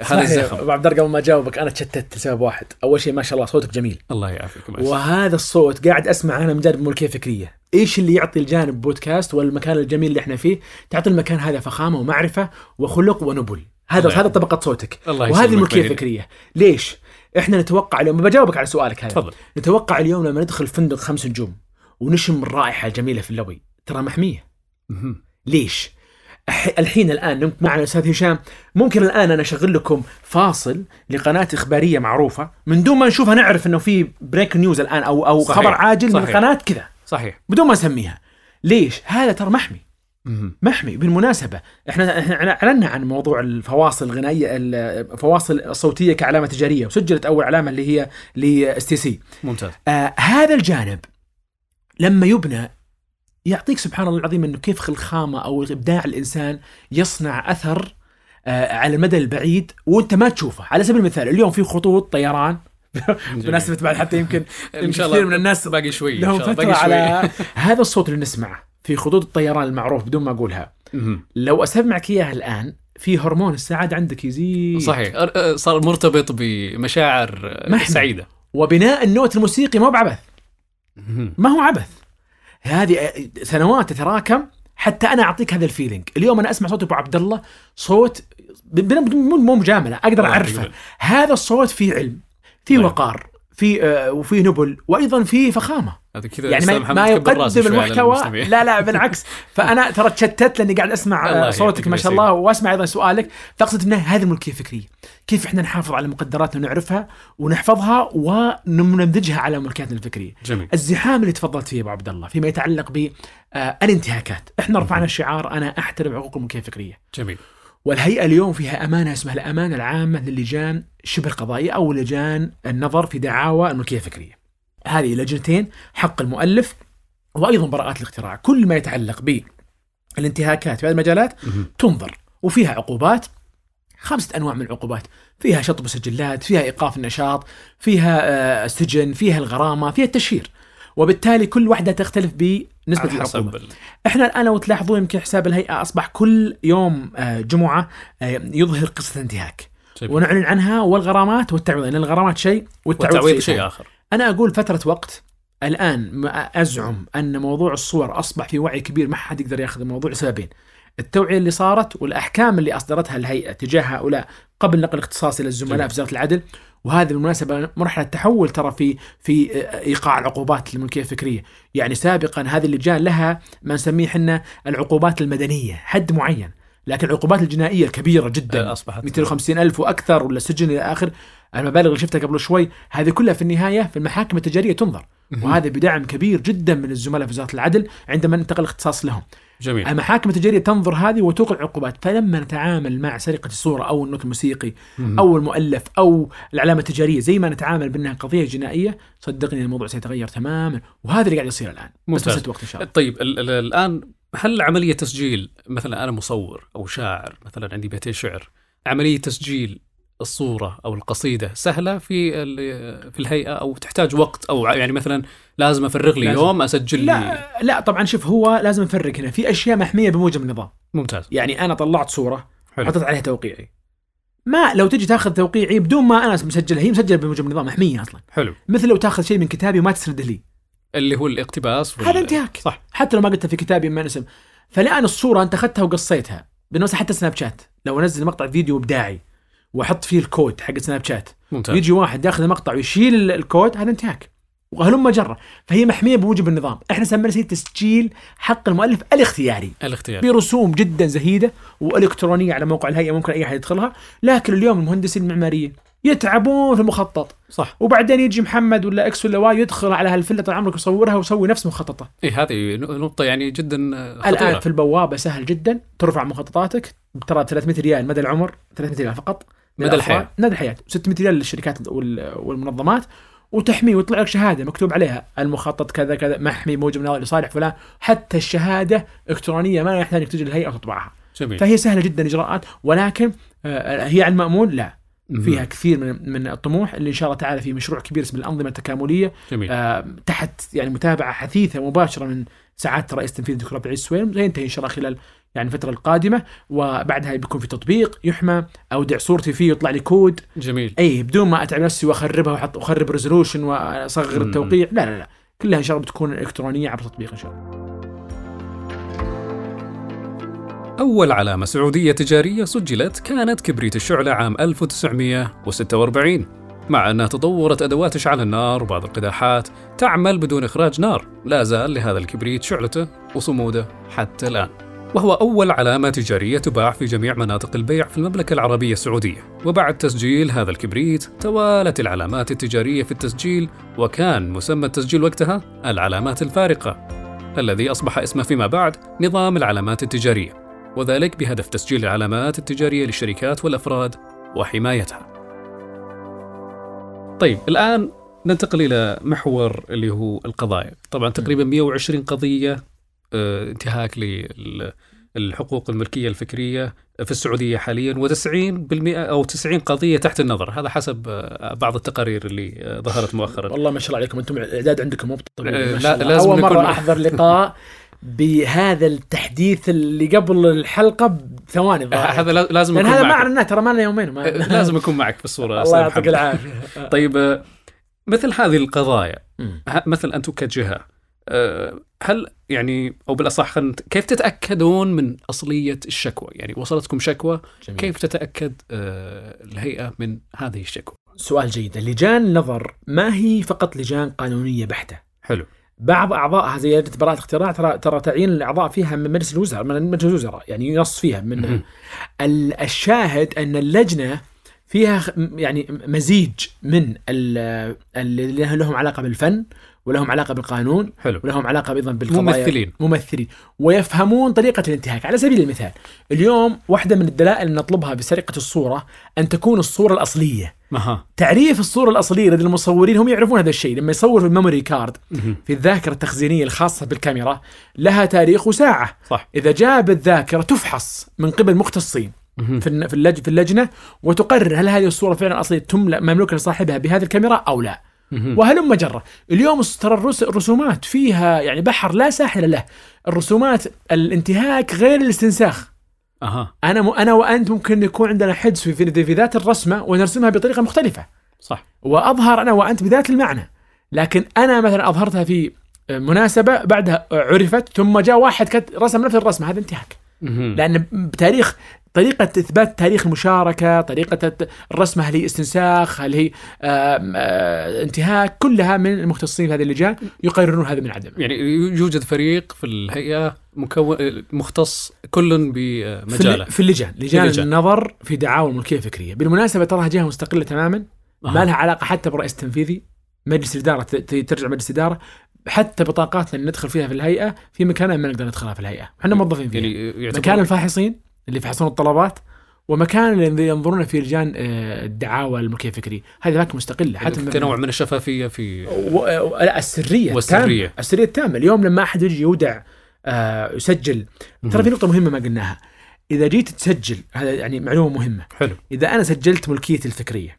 يا الزخم أبو عبد الله قبل ما أجاوبك أنا تشتت لسبب واحد، أول شيء ما شاء الله صوتك جميل الله يعافيك. وهذا الصوت قاعد أسمع أنا من جانب ملكيه فكرية، إيش اللي يعطي الجانب بودكاست والمكان الجميل اللي إحنا فيه؟ تعطي المكان هذا فخامة ومعرفة وخلق ونبل، هذا هذا طبقة صوتك الله وهذه الملكيه. الفكريه، ليش؟ إحنا نتوقع اليوم بجاوبك على سؤالك هذا تفضل نتوقع اليوم لما ندخل فندق خمس نجوم ونشم الرائحة الجميلة في اللوبي ترى محمية. ليش؟ الحين الآن نمت معنا الاستاذ هشام. ممكن الآن أنا أشغل لكم فاصل لقناة إخبارية معروفة. من دون ما نشوفها نعرف إنه في break news الآن أو أو صحيح. خبر عاجل من صحيح. القناه كذا. صحيح. بدون ما نسميها. ليش؟ هذا ترى محمي. محمي بالمناسبة. إحنا إحنا اعلنا عن موضوع الفواصل الغنائية الفواصل الصوتية كعلامة تجارية وسجلت أول علامة اللي هي ل STC. ممتاز. آه هذا الجانب لما يبنى يعطيك سبحان الله العظيم إنه كيف الخامه أو إبداع الإنسان يصنع أثر آه على المدى البعيد وأنت ما تشوفه، على سبيل المثال اليوم في خطوط طيران. بمناسبة بعد حتى يمكن إن شاء كثير الله من الناس باقي شوي إن لهم شاء الله. فترة باقي شوي. على هذا الصوت اللي نسمعه في خطوط الطيران المعروف بدون ما أقولها،. لو أسمعك إياها الآن في هرمون السعادة عندك يزيد. صحيح. أر- أ- صار مرتبط بمشاعر. سعيدة. وبناء ال note الموسيقي ما هو بعبث. ما هو عبث. هذه سنوات تتراكم حتى أنا أعطيك هذا ال feeling. اليوم أنا أسمع صوت أبو عبد الله صوت مو مجاملة أقدر أعرفه. هذا الصوت فيه علم فيه الله وقار. في آه وفي نبل وأيضا في فخامة. كذا يعني ما, ما يقدم المحتوى. لا لا بالعكس. فأنا ترى تشتت لأني قاعد أسمع آه، صوتك ما شاء. الله وأسمع أيضا سؤالك. فاقصد إنه هذه الملكيه الفكريه كيف إحنا نحافظ على مقدراتنا ونعرفها ونحفظها ونمنذجها على ملكياتنا الفكرية؟ جميل. الزحام اللي تفضلت فيه أبو عبد الله فيما يتعلق بالانتهاكات، إحنا رفعنا الشعار أنا أحترم حقوق الملكية الفكرية، جميل. والهيئة اليوم فيها أمانة اسمها الأمانة العامة للجان شبه القضائيه أو لجان النظر في دعاوى الملكية الفكرية. هذه لجنتين حق المؤلف وأيضا براءات الاختراع، كل ما يتعلق بالانتهاكات في هذه المجالات. تنظر وفيها عقوبات خمسة أنواع من العقوبات فيها شطب السجلات فيها إيقاف النشاط فيها آه، سجن فيها الغرامة فيها التشهير وبالتالي كل واحدة تختلف بنسبة على حسب العقوبة ال- إحنا الآن لو تلاحظون يمكن حساب الهيئة أصبح كل يوم آه، جمعة آه، يظهر قصة انتهاك جميل. ونعلن عنها والغرامات والتعويض لأن الغرامات شيء والتعويض, والتعويض شيء. آخر أنا أقول فترة وقت الآن ما أزعم أن موضوع الصور أصبح في وعي كبير ما حد يقدر يأخذ الموضوع لسببين التوعية اللي صارت والأحكام اللي أصدرتها الهيئة تجاه هؤلاء قبل نقل الزملاء جميل. في وزارة العدل وهذه بالمناسبة مرحلة تحول ترى في في إيقاع العقوبات للملكيه الفكرية، يعني سابقا هذه اللجان لها ما نسميه إحنا العقوبات المدنية، حد معين، لكن العقوبات الجنائية الكبيرة جدا آه، أصبحت 250 ألف وأكثر ولا سجن إلى آخر. المبالغ اللي شفتها قبل شوي هذه كلها في النهاية في المحاكم التجارية تنظر. وهذا بدعم كبير جدا من الزملاء في وزارة العدل عندما انتقل الاختصاص لهم. جميل المحاكم التجارية تنظر هذه وتوقع عقوبات فلما نتعامل مع سرقة الصورة أو النوت الموسيقي مهم. أو المؤلف أو العلامة التجارية زي ما نتعامل بأنها قضية جنائية صدقني الموضوع سيتغير تماما وهذا اللي قاعد يصير الآن بس ممتاز. مسألة وقت إن شاء الله طيب ال- ال- الآن هل عملية تسجيل مثلا أنا مصور أو شاعر مثلا عندي بيتين شعر عملية تسجيل الصورة أو القصيدة سهلة في في الهيئة أو تحتاج وقت أو ع- يعني مثلا لازم أفرغ لي لازم. يوم أسجل لي. لا لا طبعا شوف هو لازم نفرق هنا. في أشياء محمية بموجب النظام. ممتاز. يعني أنا طلعت صورة حلو. حطيت عليها توقيعي. ما لو تجي تاخذ توقيعي بدون ما أنا مسجلها هي مسجلة بموجب النظام محمية أصلا. حلو. مثل لو تاخذ شيء من كتابي وما تسنده لي. اللي هو الاقتباس وال- هذا انتهاك. صح. حتى لو ما قلتها في كتابي ما اسم فالآن الصورة أنت أخذتها وقصيتها بالنسبة حتى سناب شات. لو أنزل مقطع فيديو إبداعي. واحط فيه الكود حق سناب شات ممتاز. يجي واحد ياخذ المقطع ويشيل ال- الكود هذا انتهاك. وهلم جره فهي محمية بموجب النظام. إحنا سمينا شيء تسجيل حق المؤلف الاختياري. الاختيار برسوم جدا زهيدة وإلكترونية على موقع الهيئة ممكن أي أحد يدخلها. لكن اليوم المهندسين المعماريين يتعبون في المخطط. صح. وبعدين يجي محمد ولا X ولا Y يدخل على هالفلة طال عمرك يصورها ويسوي نفس مخططه. اي هذه نقطة يعني جدا خطيرة. الان في البوابة سهل جدا. ترفع مخططاتك. ترى 300 ريال مدى العمر 300 ريال فقط. مدى. الحياة. مدى الحياة. 600 ريال للشركات وال- والمنظمات وتحميه ويطلع لك شهادة مكتوب عليها. المخطط كذا كذا محمي موجب نظام لصالح فلان. حتى الشهادة إلكترونية ما يحتاج إنك تجي للهيئة وتطبعها. جميل. فهي سهلة جدا إجراءات. ولكن آه، هي على المأمول؟ لا. فيها كثير من من الطموح اللي إن شاء الله تعالى في مشروع كبير اسمه الأنظمة التكاملية. جميل. آه، تحت يعني متابعة حثيثة مباشرة من سعادة رئيس تنفيذي الدكتور عبد العزيز السويلم سينتهي إن شاء الله خلال يعني الفترة القادمة وبعدها بيكون في تطبيق يحمى اودع صورتي فيه يطلع لي كود. جميل. اي بدون ما أتعب نفسي وأخربها واحط اخرب resolution وأصغر مم. التوقيع. لا لا لا. كلها إن شاء الله بتكون إلكترونية عبر تطبيق إن شاء الله. أول علامة سعودية تجارية سجلت كانت كبريت الشعلة عام 1946 مع أنها تطورت أدوات إشعال النار وبعض القداحات تعمل بدون إخراج نار. لا زال لهذا الكبريت شعلته وصموده حتى الآن. وهو أول علامة تجارية تباع في جميع مناطق البيع في المملكة العربية السعودية وبعد تسجيل هذا الكبريت توالت العلامات التجارية في التسجيل وكان مسمى التسجيل وقتها العلامات الفارقة الذي أصبح اسمه فيما بعد نظام العلامات التجارية وذلك بهدف تسجيل العلامات التجارية للشركات والأفراد وحمايتها. طيب الآن ننتقل إلى محور اللي هو القضايا، طبعا تقريبا 120 قضية انتهاك للحقوق الملكية الفكرية في السعودية حاليا و90% أو 90 قضية تحت النظر، هذا حسب آه، بعض التقارير اللي آه، ظهرت مؤخرا. والله ما شاء الله عليكم أنتم الاعداد عندكم مو آه، طبيعي ما لا،. لازم أول نكون- مرة أحضر لقاء بهذا التحديث اللي قبل الحلقة بثواني. هذا لا- لازم لأن يكون هذا ما معك. اعناه ترى ما لنا يومين. آه، لازم يكون معك في الصورة الله يعطيك. العافية طيب آه، مثل هذه القضايا مثل أنتم كجهة آه، هل يعني أو بالأصح خلينا كيف تتأكدون من أصلية الشكوى؟ يعني وصلتكم شكوى جميل. كيف تتأكد آه، الهيئة من هذه الشكوى؟ سؤال جيد لجان النظر ما هي فقط لجان قانونية بحتة حلو بعض اعضائها زي لجنه براءه اختراع ترى ترى تعيين الأعضاء فيها من مجلس الوزراء من مجلس الوزراء يعني ينص فيها من الشاهد أن اللجنة فيها يعني مزيج من ال- اللي لهم علاقة بالفن ولهم علاقة بالقانون حلو. ولهم علاقة أيضا بالقضايا. ممثلين. ممثلين. ويفهمون طريقة الانتهاك. على سبيل المثال اليوم واحدة من الدلائل اللي نطلبها بسرقة الصورة أن تكون الصورة الأصلية. أها. تعريف الصورة الأصلية لدى المصورين هم يعرفون هذا الشيء. لما يصور في ال memory card. في الذاكرة التخزينية الخاصة بالكاميرا لها تاريخ وساعة. صح. إذا جاب الذاكرة تفحص من قبل مختصين. في الن- في اللج في اللجنة وتقرر هل هذه الصورة فعلا أصلية تملك مملوكة لصاحبها بهذه الكاميرا أو لا. وهلم جرة اليوم ترى الرس- الرسومات فيها يعني بحر لا ساحل له. الرسومات الانتهاك غير الاستنساخ. أها. أنا م... أنا وأنت ممكن يكون عندنا حدس في, في, في ذات الرسمة ونرسمها بطريقة مختلفة. صح. وأظهر أنا وأنت بذات المعنى. لكن أنا مثلا أظهرتها في مناسبة بعدها عرفت ثم جاء واحد كت رسم نفس الرسمة. هذا انتهاك. لأن بتاريخ طريقة إثبات تاريخ المشاركة، طريقة الرسمة هل هي استنساخ، هل هي آه، انتهاك، كلها من المختصين في هذه اللجان يقررون هذا من عدم. يعني يوجد فريق في الهيئة مكون مختص كل في, بمجاله في اللجان، لجان اللجان. النظر في دعاوى الملكية الفكرية، بالمناسبة تراها جهة مستقلة تماما،. ما لها علاقة حتى بالرئيس التنفيذي، مجلس الإدارة ترجع مجلس الإدارة، حتى بطاقاتنا اللي ندخل فيها في الهيئة في مكانها ما نقدر ندخلها في الهيئة، إحنا موظفين فيها. يعني مكان الفاحصين اللي يفحصون الطلبات ومكان اللي ينظرون في لجان آه، الدعاوى الملكيه الفكريه، هذه اماكن مستقلة حتى يعني كنوع من الشفافية في و... و... لا السرية والسرية. التامة. السرية التامة، اليوم لما أحد يجي يودع آه يسجل ترى في نقطة مهمة ما قلناها. إذا جيت تسجل هذا يعني معلومة مهمة. حلو. إذا أنا سجلت ملكيتي الفكرية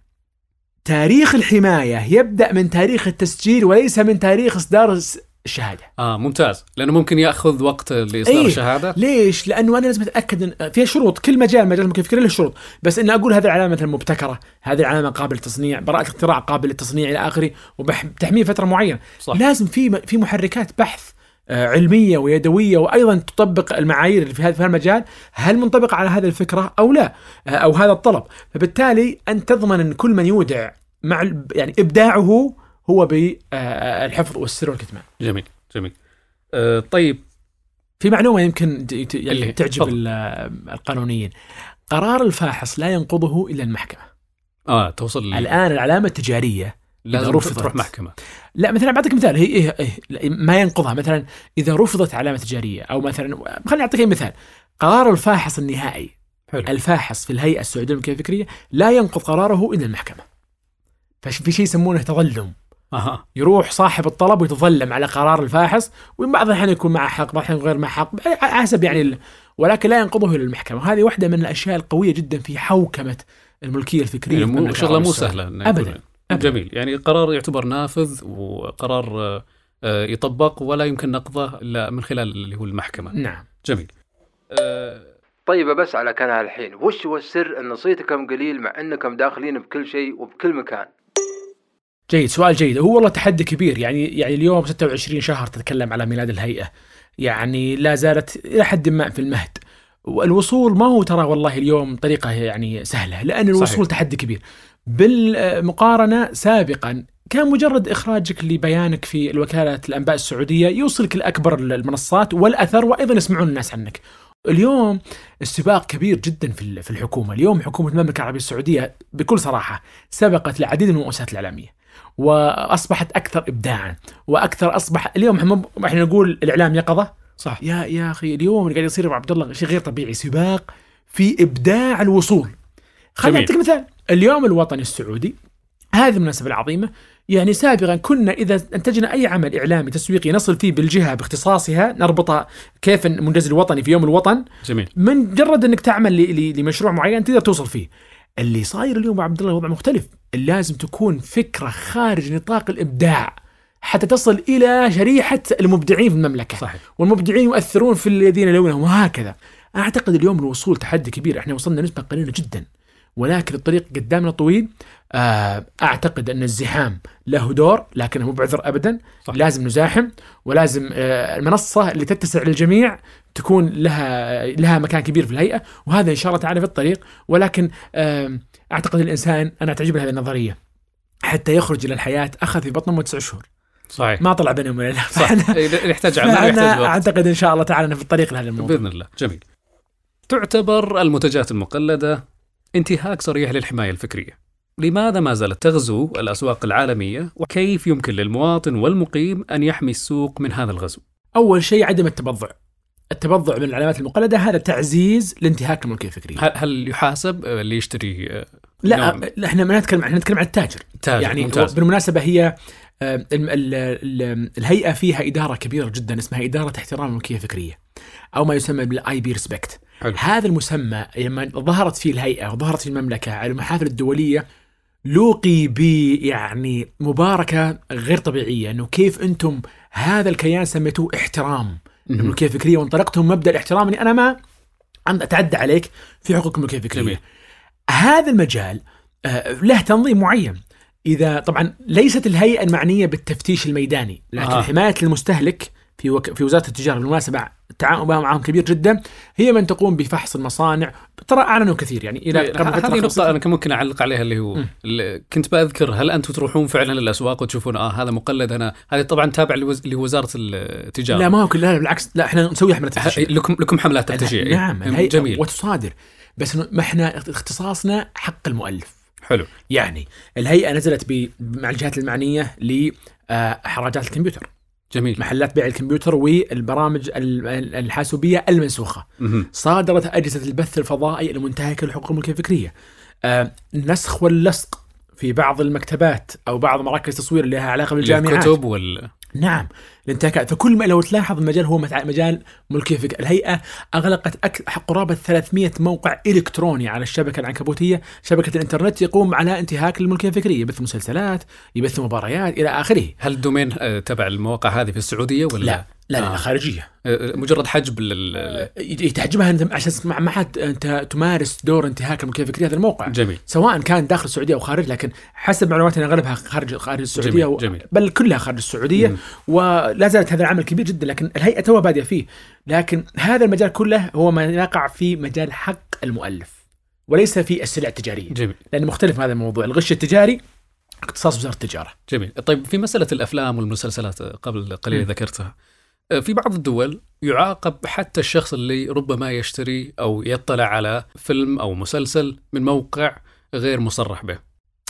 تاريخ الحماية يبدأ من تاريخ التسجيل وليس من تاريخ إصدار الشهادة آه ممتاز لأنه ممكن يأخذ وقت لإصدار إيه. الشهادة ليش؟ لأنه أنا لازم أتأكد إن فيها شروط كل مجال مجال ممكن فكره له شروط، بس إن أقول هذه العلامة مثلا مبتكرة، هذه العلامة قابلة للتصنيع، براءة اختراع قابل للتصنيع إلى آخره، وبتحميه فترة معينة، صح. لازم في في محركات بحث علمية ويدوية وأيضا تطبق المعايير اللي في هذا المجال، هل منطبقه على هذه الفكرة أو لا؟ آه، أو هذا الطلب، فبالتالي انت تضمن أن كل من يودع مع يعني إبداعه هو بالحفظ والسر والكتمان. جميل جميل آه طيب في معلومة يمكن يعني اللي- تعجب تفضل. ال- القانونيين قرار الفاحص لا ينقضه إلا المحكمة آه توصل الآن العلامة التجارية لازم رفضت. تروح محكمة. لا مثلا بعطيك مثال هي إيه إيه ما ينقضها. مثلا إذا رفضت علامة تجارية أو مثلا خليني أعطيك مثال. قرار الفاحص النهائي حلو. الفاحص في الهيئة السعودية للملكية الفكرية لا ينقض قراره الا المحكمة. ففي شيء يسمونه تظلم. أها. يروح صاحب الطلب ويتظلم على قرار الفاحص وبعض الأحيان يكون معه حق بعض الأحيان غير معه حق حسب يعني ال- ولكن لا ينقضه إلى المحكمة. وهذه واحدة من الأشياء القوية جدا في حوكمة الملكية الفكرية. يعني مو شغلة مو. سهلة أبداً. جميل. يعني قرار يعتبر نافذ وقرار آه، آه، يطبق ولا يمكن نقضه إلا من خلال اللي هو المحكمة. نعم. جميل. آه، طيب بس على كلام الحين وش هو السر أن صيتكم قليل مع أنكم داخلين بكل شيء وبكل مكان؟ جيد. سؤال جيد. هو والله تحدي كبير. يعني يعني اليوم 26 شهر تتكلم على ميلاد الهيئة. يعني لا زالت إلى حد ما في المهد. والوصول ما هو ترى والله اليوم طريقة يعني سهلة لأن الوصول صحيح. تحدي كبير. بالمقارنة سابقا كان مجرد إخراجك لبيانك في الوكاله الأنباء السعودية يوصلك لاكبر المنصات والأثر وأيضا يسمعون الناس عنك. اليوم السباق كبير جدا في في الحكومة، اليوم حكومة المملكة العربية السعودية بكل صراحة سبقت العديد من المؤسسات الإعلامية. وأصبحت أكثر ابداعا وأكثر أصبح اليوم إحنا نقول الإعلام يقظه صح يا يا أخي اليوم اللي قاعد يصير مع عبد الله شيء غير طبيعي سباق في إبداع الوصول خليني. أعطيك مثال. اليوم الوطني السعودي هذه المناسبة العظيمة يعني سابقا كنا إذا أنتجنا أي عمل إعلامي تسويقي نصل فيه بالجهة باختصاصها نربطها كيف المنجز الوطني في يوم الوطن. جميل. من مجرد أنك تعمل لمشروع معين تقدر توصل فيه. اللي صاير اليوم مع عبد الله وضع مختلف. لازم تكون فكرة خارج نطاق الإبداع حتى تصل إلى شريحة المبدعين في المملكة. صحيح. والمبدعين يؤثرون في الذين يلونهم وهكذا. أعتقد اليوم الوصول تحدي كبير. إحنا وصلنا نسبة قليلة جدا. ولكن الطريق قدامنا طويل. آه، أعتقد أن الزحام له دور لكنه مو بعذر ابدا. صح. لازم نزاحم ولازم آه، المنصة اللي تتسع للجميع تكون لها لها مكان كبير في الهيئة وهذا إن شاء الله تعالى في الطريق. ولكن آه، أعتقد الإنسان أنا تعجبني هذه النظرية حتى يخرج إلى الحياة أخذ في بطن امه تسع شهور. صحيح. ما طلع بينهم ولا لا. صح. إيه، يحتاج عمل يحتاج وقت. أعتقد إن شاء الله تعالى في الطريق لهذا الموضوع. بإذن الله. جميل. تعتبر المنتجات المقلدة انتهاك صريح للحماية الفكرية. لماذا ما زالت تغزو الأسواق العالمية؟ وكيف يمكن للمواطن والمقيم أن يحمي السوق من هذا الغزو؟ أول شيء عدم التبضع. التبضع من العلامات المقلدة هذا تعزيز لانتهاك الملكية الفكرية. هل- يحاسب اللي يشتري لا. لا، إحنا ما نتكلم إحنا نتكلم عن التاجر. تاجر يعني ممتاز. بالمناسبة هي آه، ال- ال- ال- الهيئة فيها إدارة كبيرة جدا اسمها إدارة احترام الملكية الفكرية أو ما يسمى بال IP Respect حلو. هذا المسمى لما ظهرت فيه الهيئة وظهرت في المملكة على المحافل الدولية لوقي ب يعني مباركة غير طبيعية إنه كيف أنتم هذا الكيان سميتوه احترام. الملكيه الفكريه وانطلقتم مبدأ الاحترام اني أنا ما أتعدى عليك في حقوق الملكيه الفكريه. جميل. هذا المجال آه، له تنظيم معين. إذا طبعا ليست الهيئة المعنية بالتفتيش الميداني، لكن. آه. حماية المستهلك في وك... في وزارة التجارة بالمناسبة التعاون معهم كبير جدا. هي من تقوم بفحص المصانع. ترى أعلنوا كثير يعني إلى قبل فترة هذه خمسة- أنا كان ممكن أعلق عليها اللي هو. اللي كنت بذكر هل أنتم تروحون فعلا للأسواق وتشوفون آه هذا مقلد أنا هذه طبعا تابع لوز- لوزارة التجارة. لا ما هو كل لا بالعكس لا إحنا نسوي حمله تفتيشيه لكم لكم حملات تفتيشية إيه. نعم جميل. وتصادر. بس ما إحنا اختصاصنا حق المؤلف. حلو. يعني الهيئة نزلت ب- مع الجهات المعنية لحراجات الكمبيوتر. جميل. محلات بيع الكمبيوتر والبرامج ال- ال- الحاسوبية المنسوخة. مهم. صادرت أجهزة البث الفضائي المنتهكه للحقوق الملكيه الفكرية. آه، النسخ واللصق في بعض المكتبات أو بعض مراكز التصوير اللي لها علاقة بالجامعات. الكتب وال نعم الانتهاكات فكل ما لو تلاحظ المجال هو مجال ملكية فكرة الهيئة أغلقت أك... قرابة 300 موقع إلكتروني على الشبكة العنكبوتية. شبكة الإنترنت يقوم على انتهاك للملكية الفكرية. يبث مسلسلات يبث مباريات إلى آخره. هل الدومين آه، تبع المواقع هذه في السعودية ولا؟ لا. لا لا آه. خارجية. آه، مجرد حجب لل... يتحجبها أنت عشان ما حد أنت تمارس دور انتهاك الملكيه الفكريه هذا الموقع. جميل. سواء كان داخل السعودية أو خارج لكن حسب معلوماتي أن أغلبها خارج خارج السعودية جميل، و- جميل. بل كلها خارج السعودية. مم. ولا زالت هذا العمل كبير جدا لكن الهيئة توها بادية فيه. لكن هذا المجال كله هو ما يقع في مجال حق المؤلف وليس في السلع التجارية. جميل. لأن مختلف هذا الموضوع. الغش التجاري اختصاص وزارة التجارة. جميل. طيب في مسألة الأفلام والمسلسلات آه، قبل قليل. ذكرتها. آه، في بعض الدول يعاقب حتى الشخص اللي ربما يشتري أو يطلع على فيلم أو مسلسل من موقع غير مصرح به.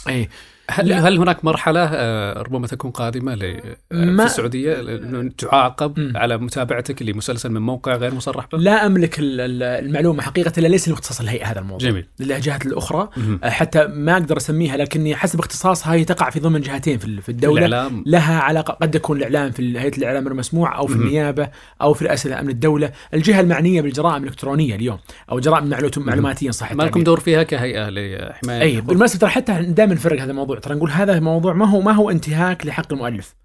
اي هل, لا. هل هناك مرحلة آه، ربما تكون قادمة ل- آه، في أنه تعاقب مم. على متابعتك لمسلسل من موقع غير مصرح به؟ لا أملك ال- ال- المعلومة حقيقة لا ليس اختصاص الهيئة هذا الموضوع جميل للجهات الأخرى مهم. حتى ما أقدر أسميها لكني حسب اختصاصها هي تقع في ضمن جهتين في ال- في الدولة الإعلام لها علاقة قد يكون الإعلام في هيئة الإعلام المسموع أو في مهم. النيابة أو في رئاسه أمن الدولة، الجهة المعنية بالجرائم الإلكترونية اليوم أو جرائم معلو- معلوماتية صح ما لكم. دور فيها كهيئة لحماية أي؟ بالمناسبة حتى دائما نفرق هذا الموضوع ترى نقول هذا موضوع ما هو ما هو انتهاك لحق المؤلف.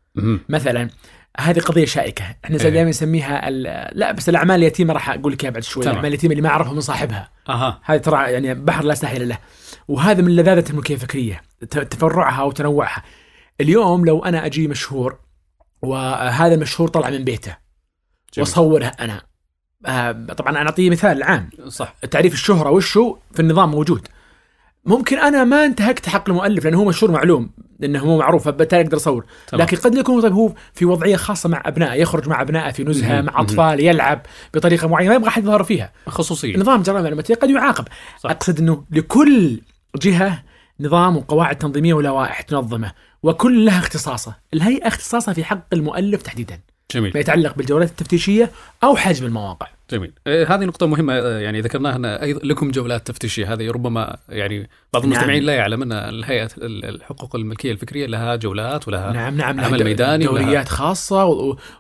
مثلا هذه قضية شائكة. إحنا إيه. دائما نسميها ال- لا بس الأعمال اليتيمة راح أقول لك بعد شوي. الأعمال اليتيمة اللي ما عرفها من صاحبها. أها. هذه ترى يعني بحر لا ساحل له. وهذا من لذاذة الملكية الفكرية تفرعها وتنوعها. اليوم لو أنا أجي مشهور وهذا المشهور طلع من بيته جميل. واصورها أنا. آه، طبعا أنا أعطيه مثال عام. صح. تعريف الشهرة وشو؟ في النظام موجود. ممكن أنا ما انتهكت حق المؤلف لأنه هو مشهور معلوم إنه هو معروف فبالتالي أقدر أصور تمام. لكن قد يكون طيب هو في وضعية خاصة مع أبنائه يخرج مع أبنائه في نزهة. مع. أطفال يلعب بطريقة معينة ما يبغى أحد يظهر فيها خصوصية نظام جرائم المعلوماتيه قد يعاقب صح. أقصد إنه لكل جهة نظام وقواعد تنظيمية ولوائح تنظمه وكل لها اختصاصه الهيئة اختصاصها في حق المؤلف تحديدا جميل. ما يتعلق بالجولات التفتيشية أو حجم المواقع. جميل. آه، هذه نقطة مهمة. آه، يعني ذكرناها أن أيضا لكم جولات تفتيشية. هذه ربما يعني بعض المستمعين نعم. لا يعلم أن الهيئة ال- الحقوق الملكية الفكرية لها جولات ولها نعم نعم الميداني ولها- دوريات خاصة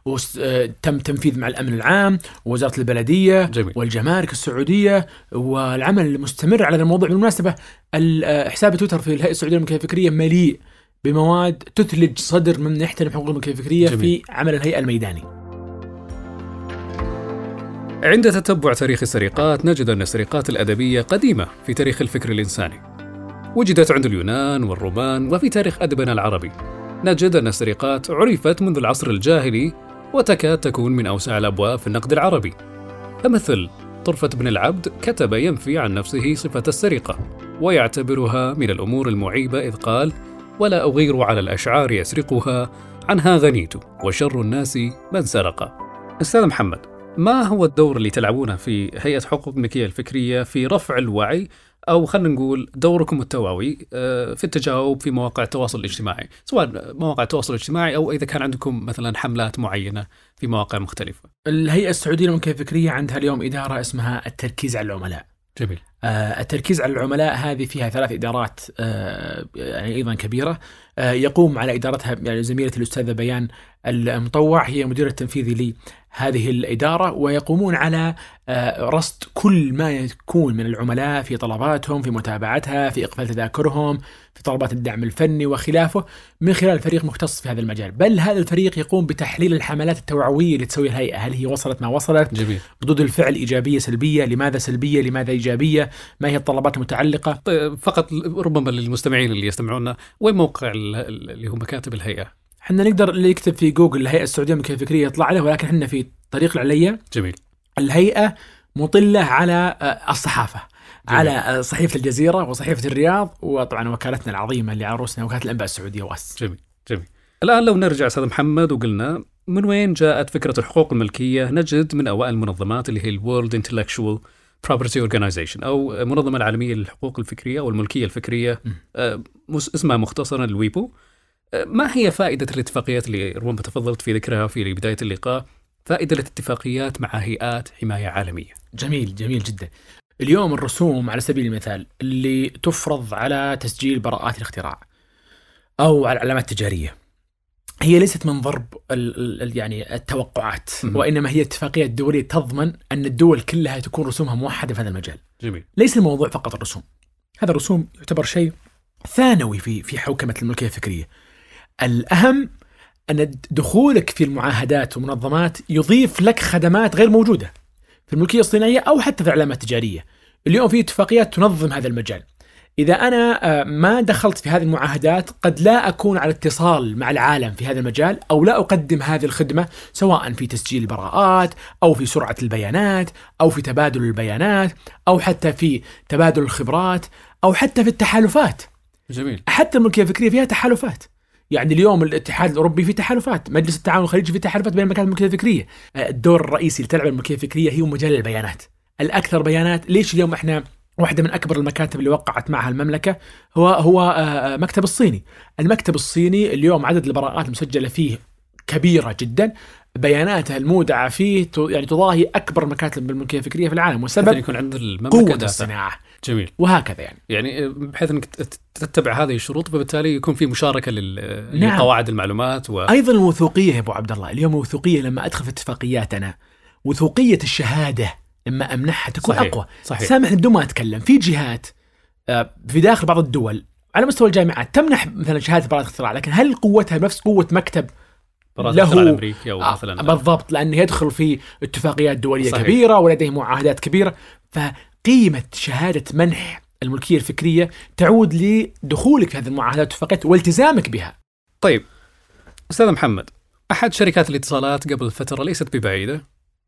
وتم تنفيذ مع الأمن العام ووزاره البلدية جميل. والجمارك السعودية والعمل مستمر على هذا الموضوع. بالمناسبة ال- آه، حساب تويتر في الهيئة السعودية للملكية الفكرية مليء بمواد تثلج صدر من يحترم حقوق الملكيه الفكرية جميل. في عمل الهيئة الميداني. عند تتبع تاريخ السرقات نجد أن السرقات الأدبية قديمة في تاريخ الفكر الإنساني. وجدت عند اليونان والرومان وفي تاريخ أدبنا العربي. نجد أن السرقات عرفت منذ العصر الجاهلي وتكاد تكون من أوسع الأبواب في النقد العربي. فمثل طرفة بن العبد كتب ينفي عن نفسه صفة السرقة ويعتبرها من الأمور المعيبة إذ قال ولا أغير على الأشعار يسرقها. عنها غنيت وشر الناس من سرق. أستاذ محمد ما هو الدور اللي تلعبونه في هيئة حقوق الملكية الفكرية في رفع الوعي؟ أو خلينا نقول دوركم التوعوي آه، في التجاوب في مواقع التواصل الاجتماعي سواء مواقع التواصل الاجتماعي أو إذا كان عندكم مثلا حملات معينة في مواقع مختلفة. الهيئة السعودية للملكية الفكرية عندها اليوم إدارة اسمها التركيز على العملاء. جميل. آه، التركيز على العملاء هذه فيها ثلاث إدارات آه، يعني أيضا كبيرة. آه، يقوم على إدارتها يعني زميلتي الأستاذة بيان المطوع هي مدير التنفيذي لهذه الإدارة ويقومون على آه، رصد كل ما يكون من العملاء في طلباتهم في متابعتها في إقفال تذاكرهم في طلبات الدعم الفني وخلافه من خلال فريق مختص في هذا المجال. بل هذا الفريق يقوم بتحليل الحملات التوعوية اللي تسويها الهيئه هل هي وصلت ما وصلت جميل. ردود الفعل إيجابية سلبية لماذا سلبية لماذا إيجابية ما هي الطلبات المتعلقة. طيب فقط ربما للمستمعين اللي يستمعونا وين موقع ال- ال- اللي هو مكاتب الهيئة؟ إحنا نقدر اللي يكتب في جوجل الهيئة السعودية للملكيه الفكريه يطلع له ولكن إحنا في طريق العلية. جميل. الهيئة مطلة على آه، الصحافة جميل. على آه، صحيفة الجزيرة وصحيفة الرياض وطبعا وكالتنا العظيمة اللي على رؤوسنا وكالة الأنباء السعودية وأس. جميل جميل. الآن لو نرجع أستاذ محمد وقلنا من وين جاءت فكرة الحقوق الملكية نجد من أوائل المنظمات اللي هي الورلد Intellectual Property Organization أو المنظمة العالمية للحقوق الملكية الفكرية م. آه، اسمها مختصرا الويبو. ما هي فائدة الاتفاقيات اللي ربما تفضلت في ذكرها في بداية اللقاء؟ فائدة الاتفاقيات مع هيئات حماية عالمية. جميل جميل جدا. اليوم الرسوم على سبيل المثال اللي تفرض على تسجيل براءات الاختراع أو على العلامات التجارية هي ليست من ضرب ال ال ال- يعني التوقعات. وإنما هي اتفاقيات دولية تضمن أن الدول كلها تكون رسومها موحدة في هذا المجال. جميل. ليس الموضوع فقط الرسوم. هذا الرسوم يعتبر شيء ثانوي في في حوكمة الملكية الفكرية. الأهم أن دخولك في المعاهدات والمنظمات يضيف لك خدمات غير موجودة في الملكية الصناعية أو حتى في العلامات التجارية. اليوم في اتفاقيات تنظم هذا المجال. إذا أنا آه، ما دخلت في هذه المعاهدات قد لا أكون على اتصال مع العالم في هذا المجال أو لا أقدم هذه الخدمة سواء في تسجيل البراءات أو في سرعة البيانات أو في تبادل البيانات أو حتى في تبادل الخبرات أو حتى في التحالفات. جميل. حتى الملكية الفكرية فيها تحالفات. يعني اليوم الاتحاد الأوروبي فيه تحالفات، مجلس التعاون الخليجي فيه تحالفات بين المكاتب الملكيه الفكرية، آه، الدور الرئيسي اللي تلعب الملكيه الفكرية هي مجال البيانات. الأكثر بيانات، ليش اليوم إحنا واحدة من أكبر المكاتب اللي وقعت معها المملكة هو هو آه، آه، مكتب الصيني. المكتب الصيني اليوم عدد البراءات المسجلة فيه كبيرة جدا، بياناتها المودعة فيه يعني تضاهي أكبر مكاتب الملكيه الفكرية في العالم، والسبب يكون عند المملكة قوة داتا. جميل وهكذا يعني. يعني بحيث إنك تتبع هذه الشروط فبالتالي يكون في مشاركة لل- نعم. لقواعد المعلومات و... أيضا الوثوقيه يا أبو عبد الله اليوم الوثوقيه لما أدخل في اتفاقيات أنا وثوقية الشهادة لما أمنحها تكون صحيح. أقوى صحيح سامحني بدون ما أتكلم في جهات آه، في داخل بعض الدول على مستوى الجامعات تمنح مثلا شهادة براءة اختراع لكن هل قوتها بنفس قوة مكتب براءة له- الامريكي أو آه، مثلا بالضبط لأنه يدخل في اتفاقيات دولية صحيح. صحيح. كبيرة ولديه معاهدات كبيرة فقيمه شهادة منح الملكية الفكرية تعود لدخولك في هذه المعاهدات والاتفاقيات والتزامك بها طيب أستاذ محمد أحد شركات الاتصالات قبل فترة ليست ببعيدة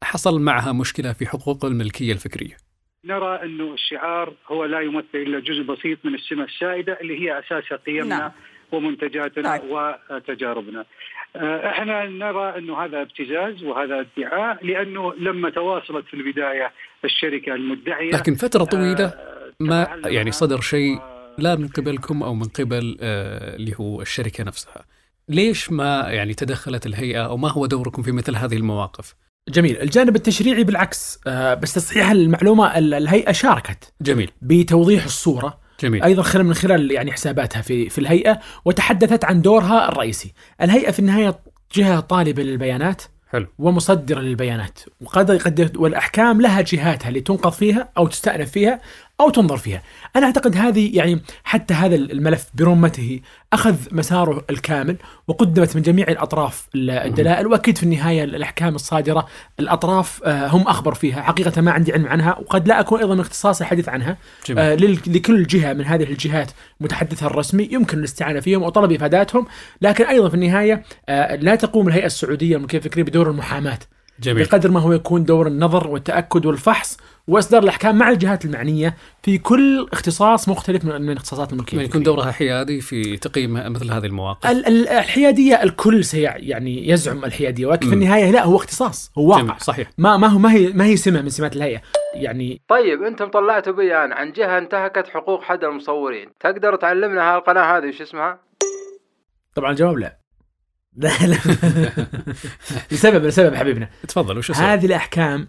حصل معها مشكلة في حقوق الملكية الفكرية نرى انه الشعار هو لا يمثل إلا جزء بسيط من السمة السائدة اللي هي اساسها قيمنا نعم. ومنتجاتنا طيب. وتجاربنا. آه، إحنا نرى انه هذا ابتزاز وهذا ادعاء لأنه لما تواصلت في البداية الشركة المدعية. لكن فترة طويلة آه، ما تفاعلنا يعني صدر شيء لا من قبلكم أو من قبل آه، اللي هو الشركة نفسها. ليش ما يعني تدخلت الهيئة أو ما هو دوركم في مثل هذه المواقف؟ جميل. الجانب التشريعي بالعكس آه، بس تصحيح المعلومة ال- الهيئة شاركت جميل. بتوضيح الصورة. جميل. أيضا خلال من خلال يعني حساباتها في في الهيئة وتحدثت عن دورها الرئيسي. الهيئة في النهاية جهة طالبة للبيانات. حلو. ومصدرة للبيانات. وقد قد والأحكام لها جهاتها اللي تنقض فيها أو تستأنف فيها أو تنظر فيها. أنا أعتقد هذه يعني حتى هذا الملف برمته أخذ مساره الكامل وقدمت من جميع الأطراف الدلائل وأكيد في النهاية الأحكام الصادرة الأطراف آه، هم أخبر فيها. حقيقة ما عندي علم عنها وقد لا أكون أيضا من اختصاصي الحديث عنها. جميل. آه، لكل جهة من هذه الجهات متحدثها الرسمي يمكن الاستعانة فيهم وطلب إفاداتهم لكن أيضا في النهاية آه، لا تقوم الهيئة السعودية الملكيه الفكريه بدور المحاماة. جميل. بقدر ما هو يكون دور النظر والتأكد والفحص واصدار الأحكام مع الجهات المعنية في كل اختصاص مختلف من من اختصاصات الملكية يكون. دورها حيادي في تقييم مثل هذه المواقف. ال- ال- الحيادية الكل سي يعني يزعم الحيادية ولكن في. النهاية لا هو اختصاص هو واقع. جميل صحيح. ما ما هو ما هي ما هي سمة من سمات الهيئة يعني طيب أنتم طلعتوا بيان عن جهة انتهكت حقوق حد المصورين. تقدر تعلمنا هالقناه هذه وش اسمها؟ طبعا الجواب لا. لا لا. لسبب لسبب حبيبنا. تفضل وش؟ هذه الأحكام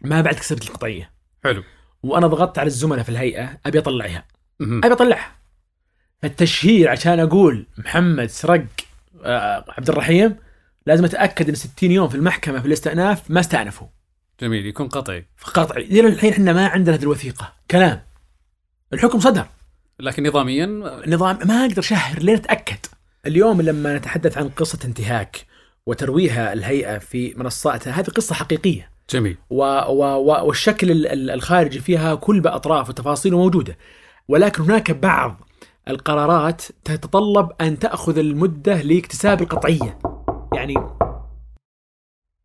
ما بعد كسرت القطعيه حلو. وأنا ضغطت على الزملاء في الهيئة أبي أطلعها. مهم. أبي أطلعها. فالتشهير عشان أقول محمد سرق آه، عبد الرحيم لازم أتأكد إن 60 يوم في المحكمة في الاستئناف ما استأنفوا. جميل يكون قطعي. فقطع إلى الحين إحنا ما عندنا هذه الوثيقة. كلام. الحكم صدر. لكن نظاميا؟ نظام ما أقدر اشهر لين أتأكد. اليوم لما نتحدث عن قصة انتهاك وترويها الهيئة في منصاتها هذه قصة حقيقية. جميل. و و و والشكل ال- ال- الخارجي فيها كل بأطراف وتفاصيله موجودة ولكن هناك بعض القرارات تتطلب أن تأخذ المدة لاكتساب القطعية. يعني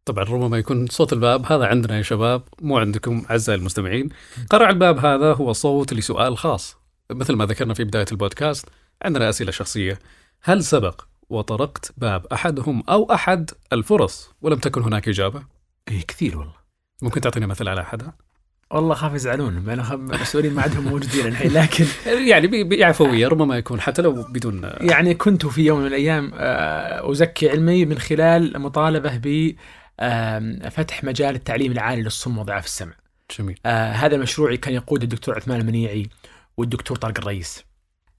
طبعا ربما يكون صوت الباب هذا عندنا يا شباب مو عندكم أعزائي المستمعين. قرع الباب هذا هو صوت لسؤال خاص. مثل ما ذكرنا في بداية البودكاست عندنا أسئلة شخصية. هل سبق وطرقت باب أحدهم أو أحد الفرص؟ ولم تكن هناك إجابة. إيه كثير والله ممكن تعطينا مثل على احدها والله خاف يزعلون أنا المسؤولين ما عندهم موجودين الحين لكن يعني بعفويه ربما يكون حتى لو بدون يعني كنت في يوم من الأيام آه، أزكي علمي من خلال مطالبة ب فتح مجال التعليم العالي للصم وضعاف السمع. جميل آه هذا المشروع كان يقود الدكتور عثمان المنيعي والدكتور طارق الرئيس.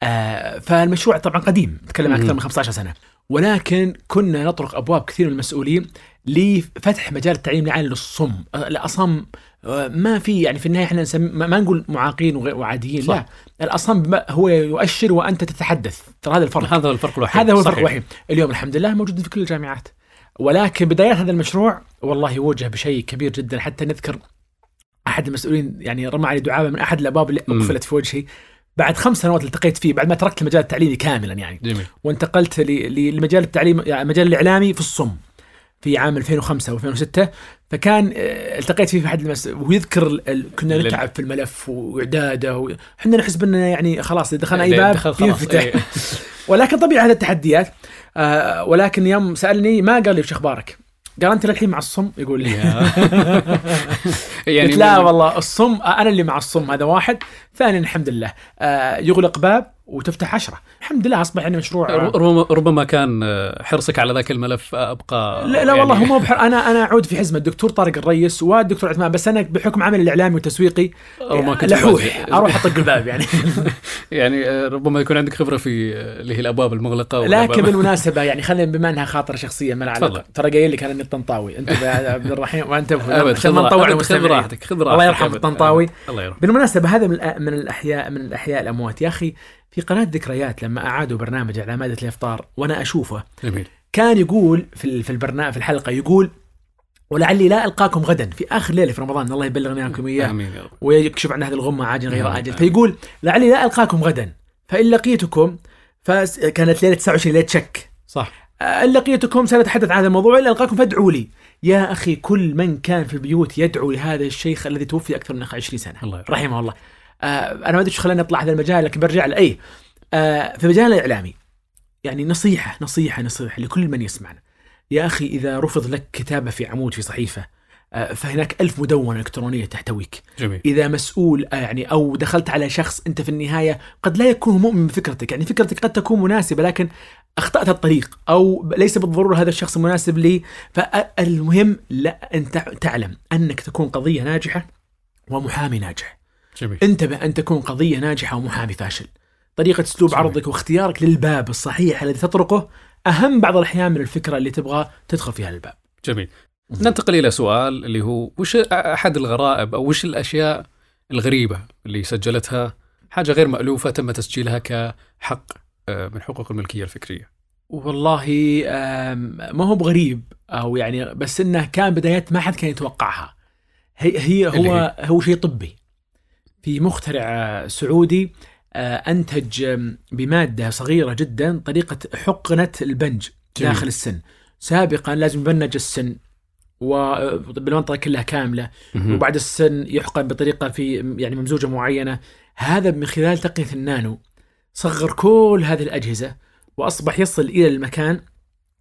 آه فالمشروع طبعا قديم نتكلم عن أكثر. من 15 سنة ولكن كنا نطرق أبواب كثير من المسؤولين لفتح مجال التعليم العالي للصم. الأصم آه، ما في يعني في النهاية إحنا نسمي ما نقول معاقين وغير- وعاديين صح. لا الاصم هو يؤشر وأنت تتحدث. ترى هذا الفرق. هذا الفرق الوحيد. هذا هو الفرق. الوحيد. اليوم الحمد لله موجود في كل الجامعات. ولكن بدايات هذا المشروع والله وجه بشيء كبير جدا. حتى نذكر أحد المسؤولين يعني رمى علي دعابة من أحد الأبواب اللي. أقفلت في وجهي. بعد خمس سنوات التقيت فيه بعد ما تركت المجال التعليمي كاملا يعني جميل وانتقلت ل- ل- لمجال التعليم يعني المجال الإعلامي في الصم في عام 2005 و2006 فكان آه، التقيت فيه في أحد المس... وهو يذكر ال- كنا نتعب في الملف وإعداده و... إحنا نحس اننا يعني خلاص إذا دخلنا أي باب. ينفتح إيه. ولكن طبيعي هذه التحديات آه ولكن يوم سألني ما قال لي وش أخبارك؟ قال أنت للحين مع الصم؟ يقول لي. يعني قلت لا والله الصم أنا اللي مع الصم هذا واحد. ثانيا الحمد لله. آه يغلق باب. وتفتح عشرة الحمد لله أصبح عندنا مشروع آه، ربما كان آه، حرصك على ذاك الملف آه، أبقى لا, لا والله يعني هو مو بحر أنا أنا أعود في حزمة الدكتور طارق الريس والدكتور عثمان بس أنا بحكم عملي الإعلامي والتسويقي ربما كنت لحوح. أروح أطق الباب يعني يعني آه، ربما يكون عندك خبرة في آه، اللي هي الأبواب المغلقة لكن بالمناسبة يعني خلينا بما أنها خاطرة شخصية ما لها. علاقه ترى قايل لك أنا إني الطنطاوي أنت عبد الرحيم وانت أبد عشان ما خذ راحتك خذ. راحتك خذ راحتك الله يرحم. الطنطاوي. الله يرحم بالمناسبة هذا من الاحياء من الأحياء الأموات يا أخي في قناة ذكريات لما أعادوا برنامج على مائده الإفطار وأنا أشوفه جميل. كان يقول في في البرنامج في الحلقة يقول ولعلي لا ألقاكم غدا في آخر ليلة في رمضان الله يبلغنا إياكم اياه ويكشف عن هذه الغمة عاجل غير نعم. أجل فيقول لعلي لا ألقاكم غدا فإن لقيتكم فكانت ليلة 29 ليلة شك. صح. إن لقيتكم سنتحدث عن هذا الموضوع إلا ألقاكم فادعوا لي. يا أخي كل من كان في البيوت يدعو لهذا الشيخ الذي توفي أكثر من 20 سنة. الله. رحمه الله. أنا ما أدري إيش خلاني أطلع هذا المجال لكن برجع له. اي آه في مجال الإعلامي يعني نصيحة نصيحة نصيحة لكل من يسمعنا. يا أخي إذا رفض لك كتابة في عمود في صحيفة آه فهناك ألف مدونة إلكترونية تحتويك. جميل. إذا مسؤول آه، يعني أو دخلت على شخص أنت في النهاية قد لا يكون مؤمن بفكرتك. يعني فكرتك قد تكون مناسبة لكن أخطأت الطريق أو ليس بالضرورة هذا الشخص مناسب لي. فالمهم لا انت تعلم أنك تكون قضية ناجحة ومحامي ناجح. جميل. انتبه أن تكون قضية ناجحة ومحامي فاشل. طريقة أسلوب صحيح. عرضك واختيارك للباب الصحيح الذي تطرقه أهم بعض الأحيان من الفكرة اللي تبغى تدخل فيها الباب. جميل. ننتقل إلى سؤال اللي هو وش أحد الغرائب أو وش الأشياء الغريبة اللي سجلتها حاجة غير مألوفة تم تسجيلها كحق آه، من حقوق الملكية الفكرية؟ والله ما هو بغريب أو يعني بس إنه كان بدايات ما حد كان يتوقعها. هي هي هو هو شيء طبي. في مخترع آه، سعودي آه، أنتج بمادة صغيرة جدا طريقة حقنة البنج جميل. داخل السن. سابقا لازم يبنج السن وبالمنطقه كلها كاملة. وبعد السن يحقن بطريقة في يعني ممزوجة معينة. هذا من خلال تقنية النانو. صغر كل هذه الأجهزة وأصبح يصل إلى المكان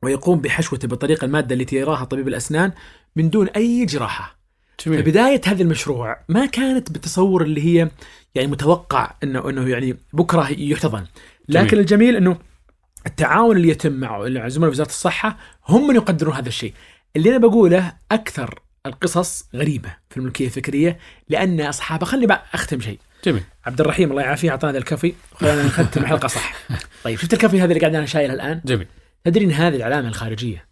ويقوم بحشوته بطريقة المادة التي يراها طبيب الأسنان من دون أي جراحة. جميل فبداية هذا المشروع ما كانت بالتصور اللي هي يعني متوقع انه إنه يعني بكرة يحتضن. لكن جميل. الجميل إنه التعاون اللي يتم مع في وزاره الصحة هم من يقدرون هذا الشيء. اللي أنا بقوله أكثر القصص غريبة في الملكية الفكرية لأن اصحابها خلي بقى أختم شيء. جميل عبد الرحيم الله يعافيه أعطانا هذا الكافي خلينا نختم الحلقة صح. طيب شفت الكافي هذا اللي قاعد أنا شايله الآن؟ جميل تدري إن هذه العلامة الخارجية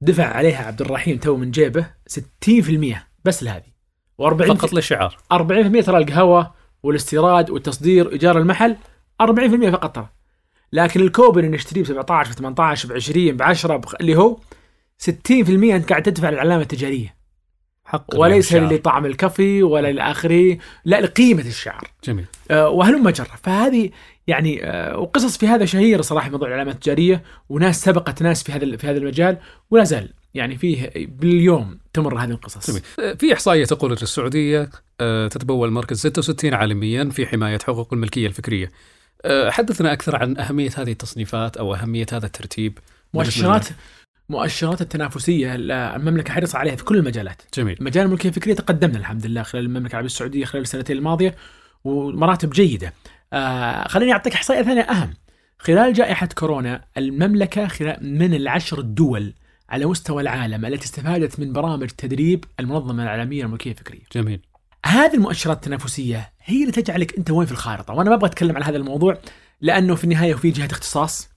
دفع عليها عبد الرحيم تو من جيبه 60% بس لهذه. و40% فقط للشعار. 40% ترى القهوة والاستيراد والتصدير وايجار المحل 40% فقط ترى. لكن الكوبن اللي نشتريه ب 17 ب 18 ب 20 ب 10 بخ... اللي هو 60% أنت قاعد تدفع للعلامة التجارية. حق وليس. لطعم الكافي ولا لآخره لا لقيمة الشعر جميل. آه، وهلم جرة. فهذه يعني آه، وقصص في هذا شهيره صراحة موضوع العلامات التجارية وناس سبقت ناس في هذا في هذا المجال ولا زال يعني فيه باليوم. تمر هذه القصص جميل. في إحصائية تقول أن السعودية آه، تتبوى المركز 66 عالميا في حماية حقوق الملكية الفكرية آه، حدثنا أكثر عن أهمية هذه التصنيفات أو أهمية هذا الترتيب مؤشرات مؤشرات التنافسية المملكة حرص عليها في كل المجالات جميل مجال الملكية الفكرية تقدمنا الحمد لله خلال المملكة العربية السعودية خلال السنتين الماضية ومراتب جيدة. آه خليني أعطيك إحصائية ثانية أهم. خلال جائحة كورونا المملكة خلال من العشر الدول على مستوى العالم التي استفادت من برامج تدريب المنظمة العالمية للملكيه الفكرية. جميل هذه المؤشرات التنافسية هي اللي تجعلك أنت وين في الخارطة، وأنا ما أبغى أتكلم عن هذا الموضوع لأنه في النهاية في جهة اختصاص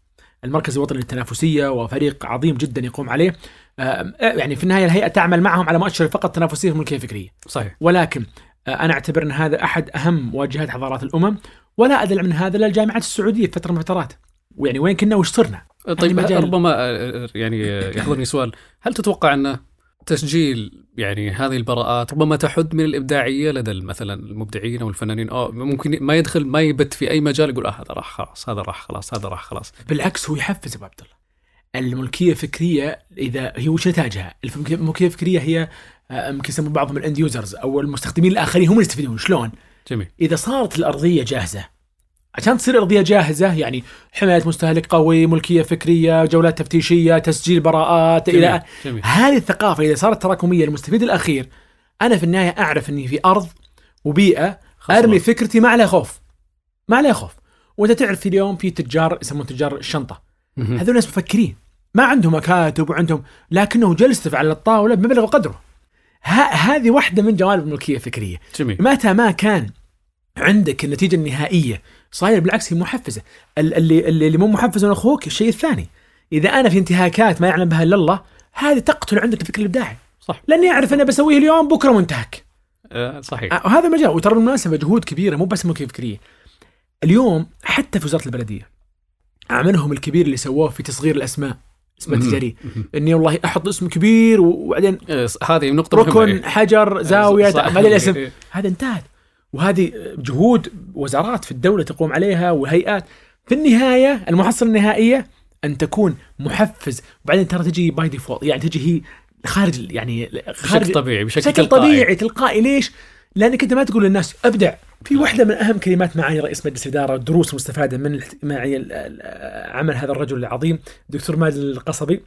المركز الوطني للتنافسية وفريق عظيم جدا يقوم عليه. آه يعني في النهاية الهيئة تعمل معهم على مؤشر فقط تنافسيه في الملكية الفكرية. صحيح ولكن آه، أنا أعتبر أن هذا أحد أهم واجهات حضارات الأمم ولا أدل من هذا الا الجامعات السعودية في فترة من الفترات. ويعني وين كنا وش صرنا؟ طيب ربما آه، يعني آه، يحضرني سؤال هل تتوقع أن تسجيل يعني هذه البراءات ربما تحد من الإبداعية لدى مثلا المبدعين أو الفنانين أو ممكن ما يدخل ما يبت في أي مجال يقول آه هذا راح خلاص هذا راح خلاص هذا راح خلاص بالعكس هو يحفز أبو عبد الله. الملكية الفكرية إذا هي وش نتاجها؟ الملكيه الفكرية هي آه، يمكن يسمون بعضهم ال end users أو المستخدمين الآخرين هم اللي يستفيدون شلون؟ جميل إذا صارت الأرضية جاهزة عشان تصير أرضية جاهزة يعني حماية مستهلك قوي، ملكية فكرية، جولات تفتيشية، تسجيل براءات جميل, إلى جميل. هذه الثقافة إذا صارت تراكمية للمستفيد الأخير أنا في النهاية أعرف إني في أرض وبيئة خلاص. أرمي فكرتي ما عليها خوف ما عليها خوف وانت تعرف في اليوم في تجار يسمون تجار الشنطة مهم. هذول ناس مفكرين ما عندهم مكاتب وعندهم لكنه جلسته على الطاولة بمبلغ قدره ه- هذه واحدة من جوانب الملكية الفكرية جميل متى ما كان عندك النتيجة النهائية صاير بالعكس هي محفزة ال- اللي اللي مو محفز من أخوك الشيء الثاني إذا أنا في انتهاكات ما يعلم بها إلا الله هذه تقتل عندك الفكر الإبداعي صح لأني أعرف أنا بسويه اليوم بكرة منتهك آه صحيح آه، وهذا مجال وترى بالمناسبه جهود كبيرة مو بس ملكيه فكرية اليوم حتى في وزارة البلدية عملهم الكبير اللي سووه في تصغير الأسماء اسماء. تجارية. إني والله أحط اسم كبير وبعدين آه، هذه نقطة مهمة ركن إيه. حجر زاوية صح. بعدين الأسم إيه. هذا انتهت وهذه جهود وزارات في الدولة تقوم عليها وهيئات. في النهاية المحصلة النهائية أن تكون محفز. وبعدين ترى تجي by default يعني تجي هي خارج يعني بشكل خارج طبيعي بشكل, بشكل تلقائي. طبيعي تلقائي. ليش؟ لأنك أنت ما تقول للناس أبدع. في واحدة من أهم كلمات معاني رئيس مجلس الإدارة الدروس المستفادة من معي عمل هذا الرجل العظيم دكتور ماجد القصبي.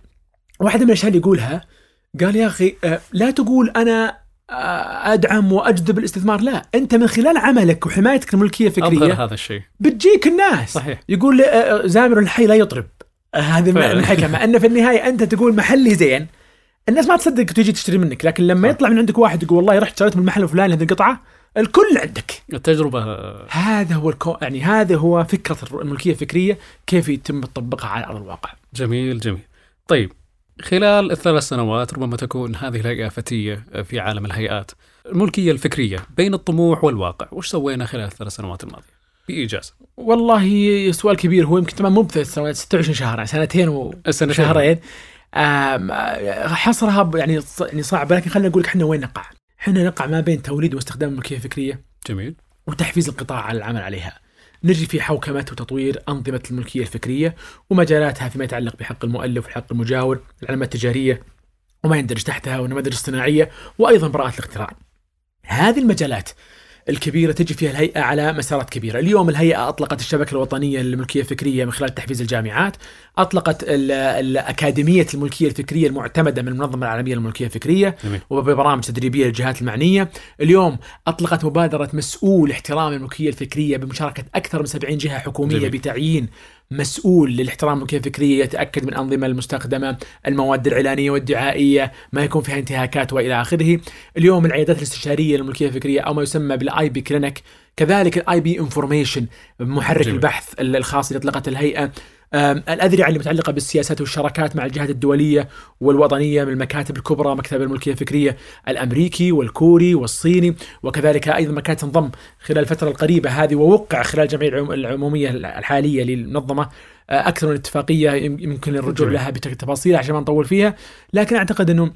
واحدة من الأشياء اللي يقولها قال يا أخي آه، لا تقول أنا آه، أدعم وأجذب الاستثمار. لا أنت من خلال عملك وحمايتك الملكية الفكرية أظهر هذا الشيء. بتجيك الناس. صحيح. يقول آه، زامر الحي لا يطرب. آه،. من الحكمة. أن في النهاية أنت تقول محلي زين. الناس ما تصدق تجي تشتري منك لكن لما صح. يطلع من عندك واحد يقول والله رحت شريت من المحل الفلاني هذه القطعة الكل عندك. التجربة آه، هذا هو الكو... يعني هذا هو فكرة الملكية الفكرية كيف يتم تطبيقها على أرض الواقع. جميل جميل. طيب خلال الثلاث سنوات ربما تكون هذه الهيئة فتية في عالم الهيئات الملكية الفكرية بين الطموح والواقع وش سوينا خلال الثلاث سنوات الماضية بإيجاز والله سؤال كبير هو يمكن طبعا مو بثلاث سنوات 26 شهر يعني سنتين. وشهرين حصرها يعني يعني صعب لكن خلينا نقول لك إحنا وين نقع؟ إحنا نقع ما بين توليد واستخدام الملكيه الفكريه جميل وتحفيز القطاع على العمل عليها. نجي في حوكمة وتطوير أنظمة الملكية الفكرية ومجالاتها فيما يتعلق بحق المؤلف والحق المجاور، العلامات التجارية وما يندرج تحتها والنماذج الصناعية وأيضا براءة الاختراع. هذه المجالات الكبيرة تجي فيها الهيئة على مسارات كبيرة. اليوم الهيئة أطلقت الشبكة الوطنية للملكية الفكرية من خلال تحفيز الجامعات. أطلقت ال- الأكاديمية الملكية الفكرية المعتمدة من المنظمة العالمية للملكية الفكرية جميل. وببرامج تدريبية للجهات المعنية، اليوم أطلقت مبادرة مسؤول احترام الملكية الفكرية بمشاركة أكثر من 70 جهة حكومية جميل. بتعيين مسؤول للاحترام الملكيه الفكريه يتأكد من الانظمه المستخدمة، المواد الإعلانية والدعائية، ما يكون فيها انتهاكات وإلى آخره. اليوم العيادات الاستشارية للملكيه الفكريه أو ما يسمى بال IP Clinic، كذلك ال IP Information محرك جميل. البحث الخاص اللي اطلقت الهيئة. آم، الأذرعة اللي متعلقة بالسياسات والشراكات مع الجهات الدولية والوطنية من المكاتب الكبرى مكتب الملكية الفكرية الأمريكي والكوري والصيني وكذلك أيضا مكاتب تنضم خلال الفترة القريبة هذه ووقع خلال الجمعية العم- العمومية الحالية للمنظمة آه، أكثر من اتفاقية يم- يمكن الرجوع جميل. لها بتفاصيل عشان ما نطول فيها لكن أعتقد أنه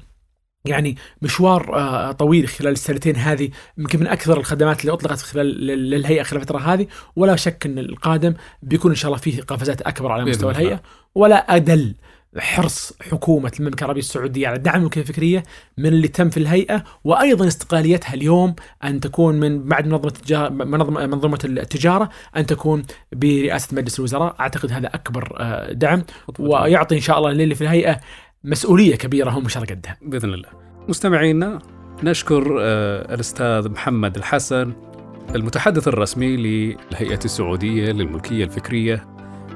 يعني مشوار آه، طويل خلال السنتين هذه يمكن من أكثر الخدمات اللي أطلقت خلال لل- للهيئه خلال الفترة هذه. ولا شك إن القادم بيكون إن شاء الله فيه قفزات أكبر على مستوى. الهيئة. ولا أدل حرص حكومة المملكة العربية السعودية على دعم الملكيه الفكرية من اللي تم في الهيئة وأيضا استقلاليتها اليوم أن تكون من بعد منظمة التجاره منظمة منظومه التجارة أن تكون برئاسة مجلس الوزراء. أعتقد هذا أكبر آه، دعم. ويعطي إن شاء الله للي في الهيئة مسؤولية كبيرة هم مش على قدها بإذن الله. مستمعينا نشكر آه، الأستاذ محمد الحسن المتحدث الرسمي للهيئة السعودية للملكية الفكرية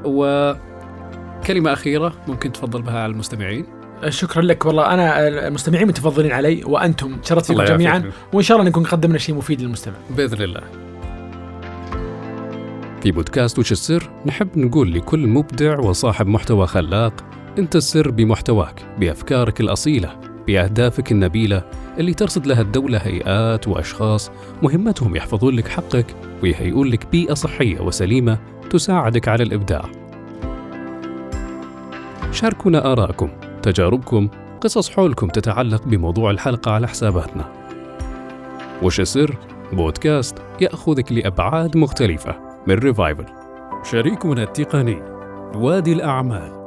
وكلمة أخيرة ممكن تفضل بها على المستمعين. شكرا لك والله أنا المستمعين متفضلين علي وأنتم شرفت فيكم جميعا يعافيك. وإن شاء الله نكون قدمنا شيء مفيد للمستمع بإذن الله. في بودكاست وش السر نحب نقول لكل مبدع وصاحب محتوى خلاق انت السر بمحتواك بأفكارك الأصيلة بأهدافك النبيلة اللي ترصد لها الدولة هيئات وأشخاص مهمتهم يحفظون لك حقك ويهيئون لك بيئة صحية وسليمة تساعدك على الإبداع. شاركونا ارائكم، تجاربكم، قصص حولكم تتعلق بموضوع الحلقة على حساباتنا. وش السر؟ بودكاست يأخذك لأبعاد مختلفة من ريفايفل شريكنا التقني وادي الأعمال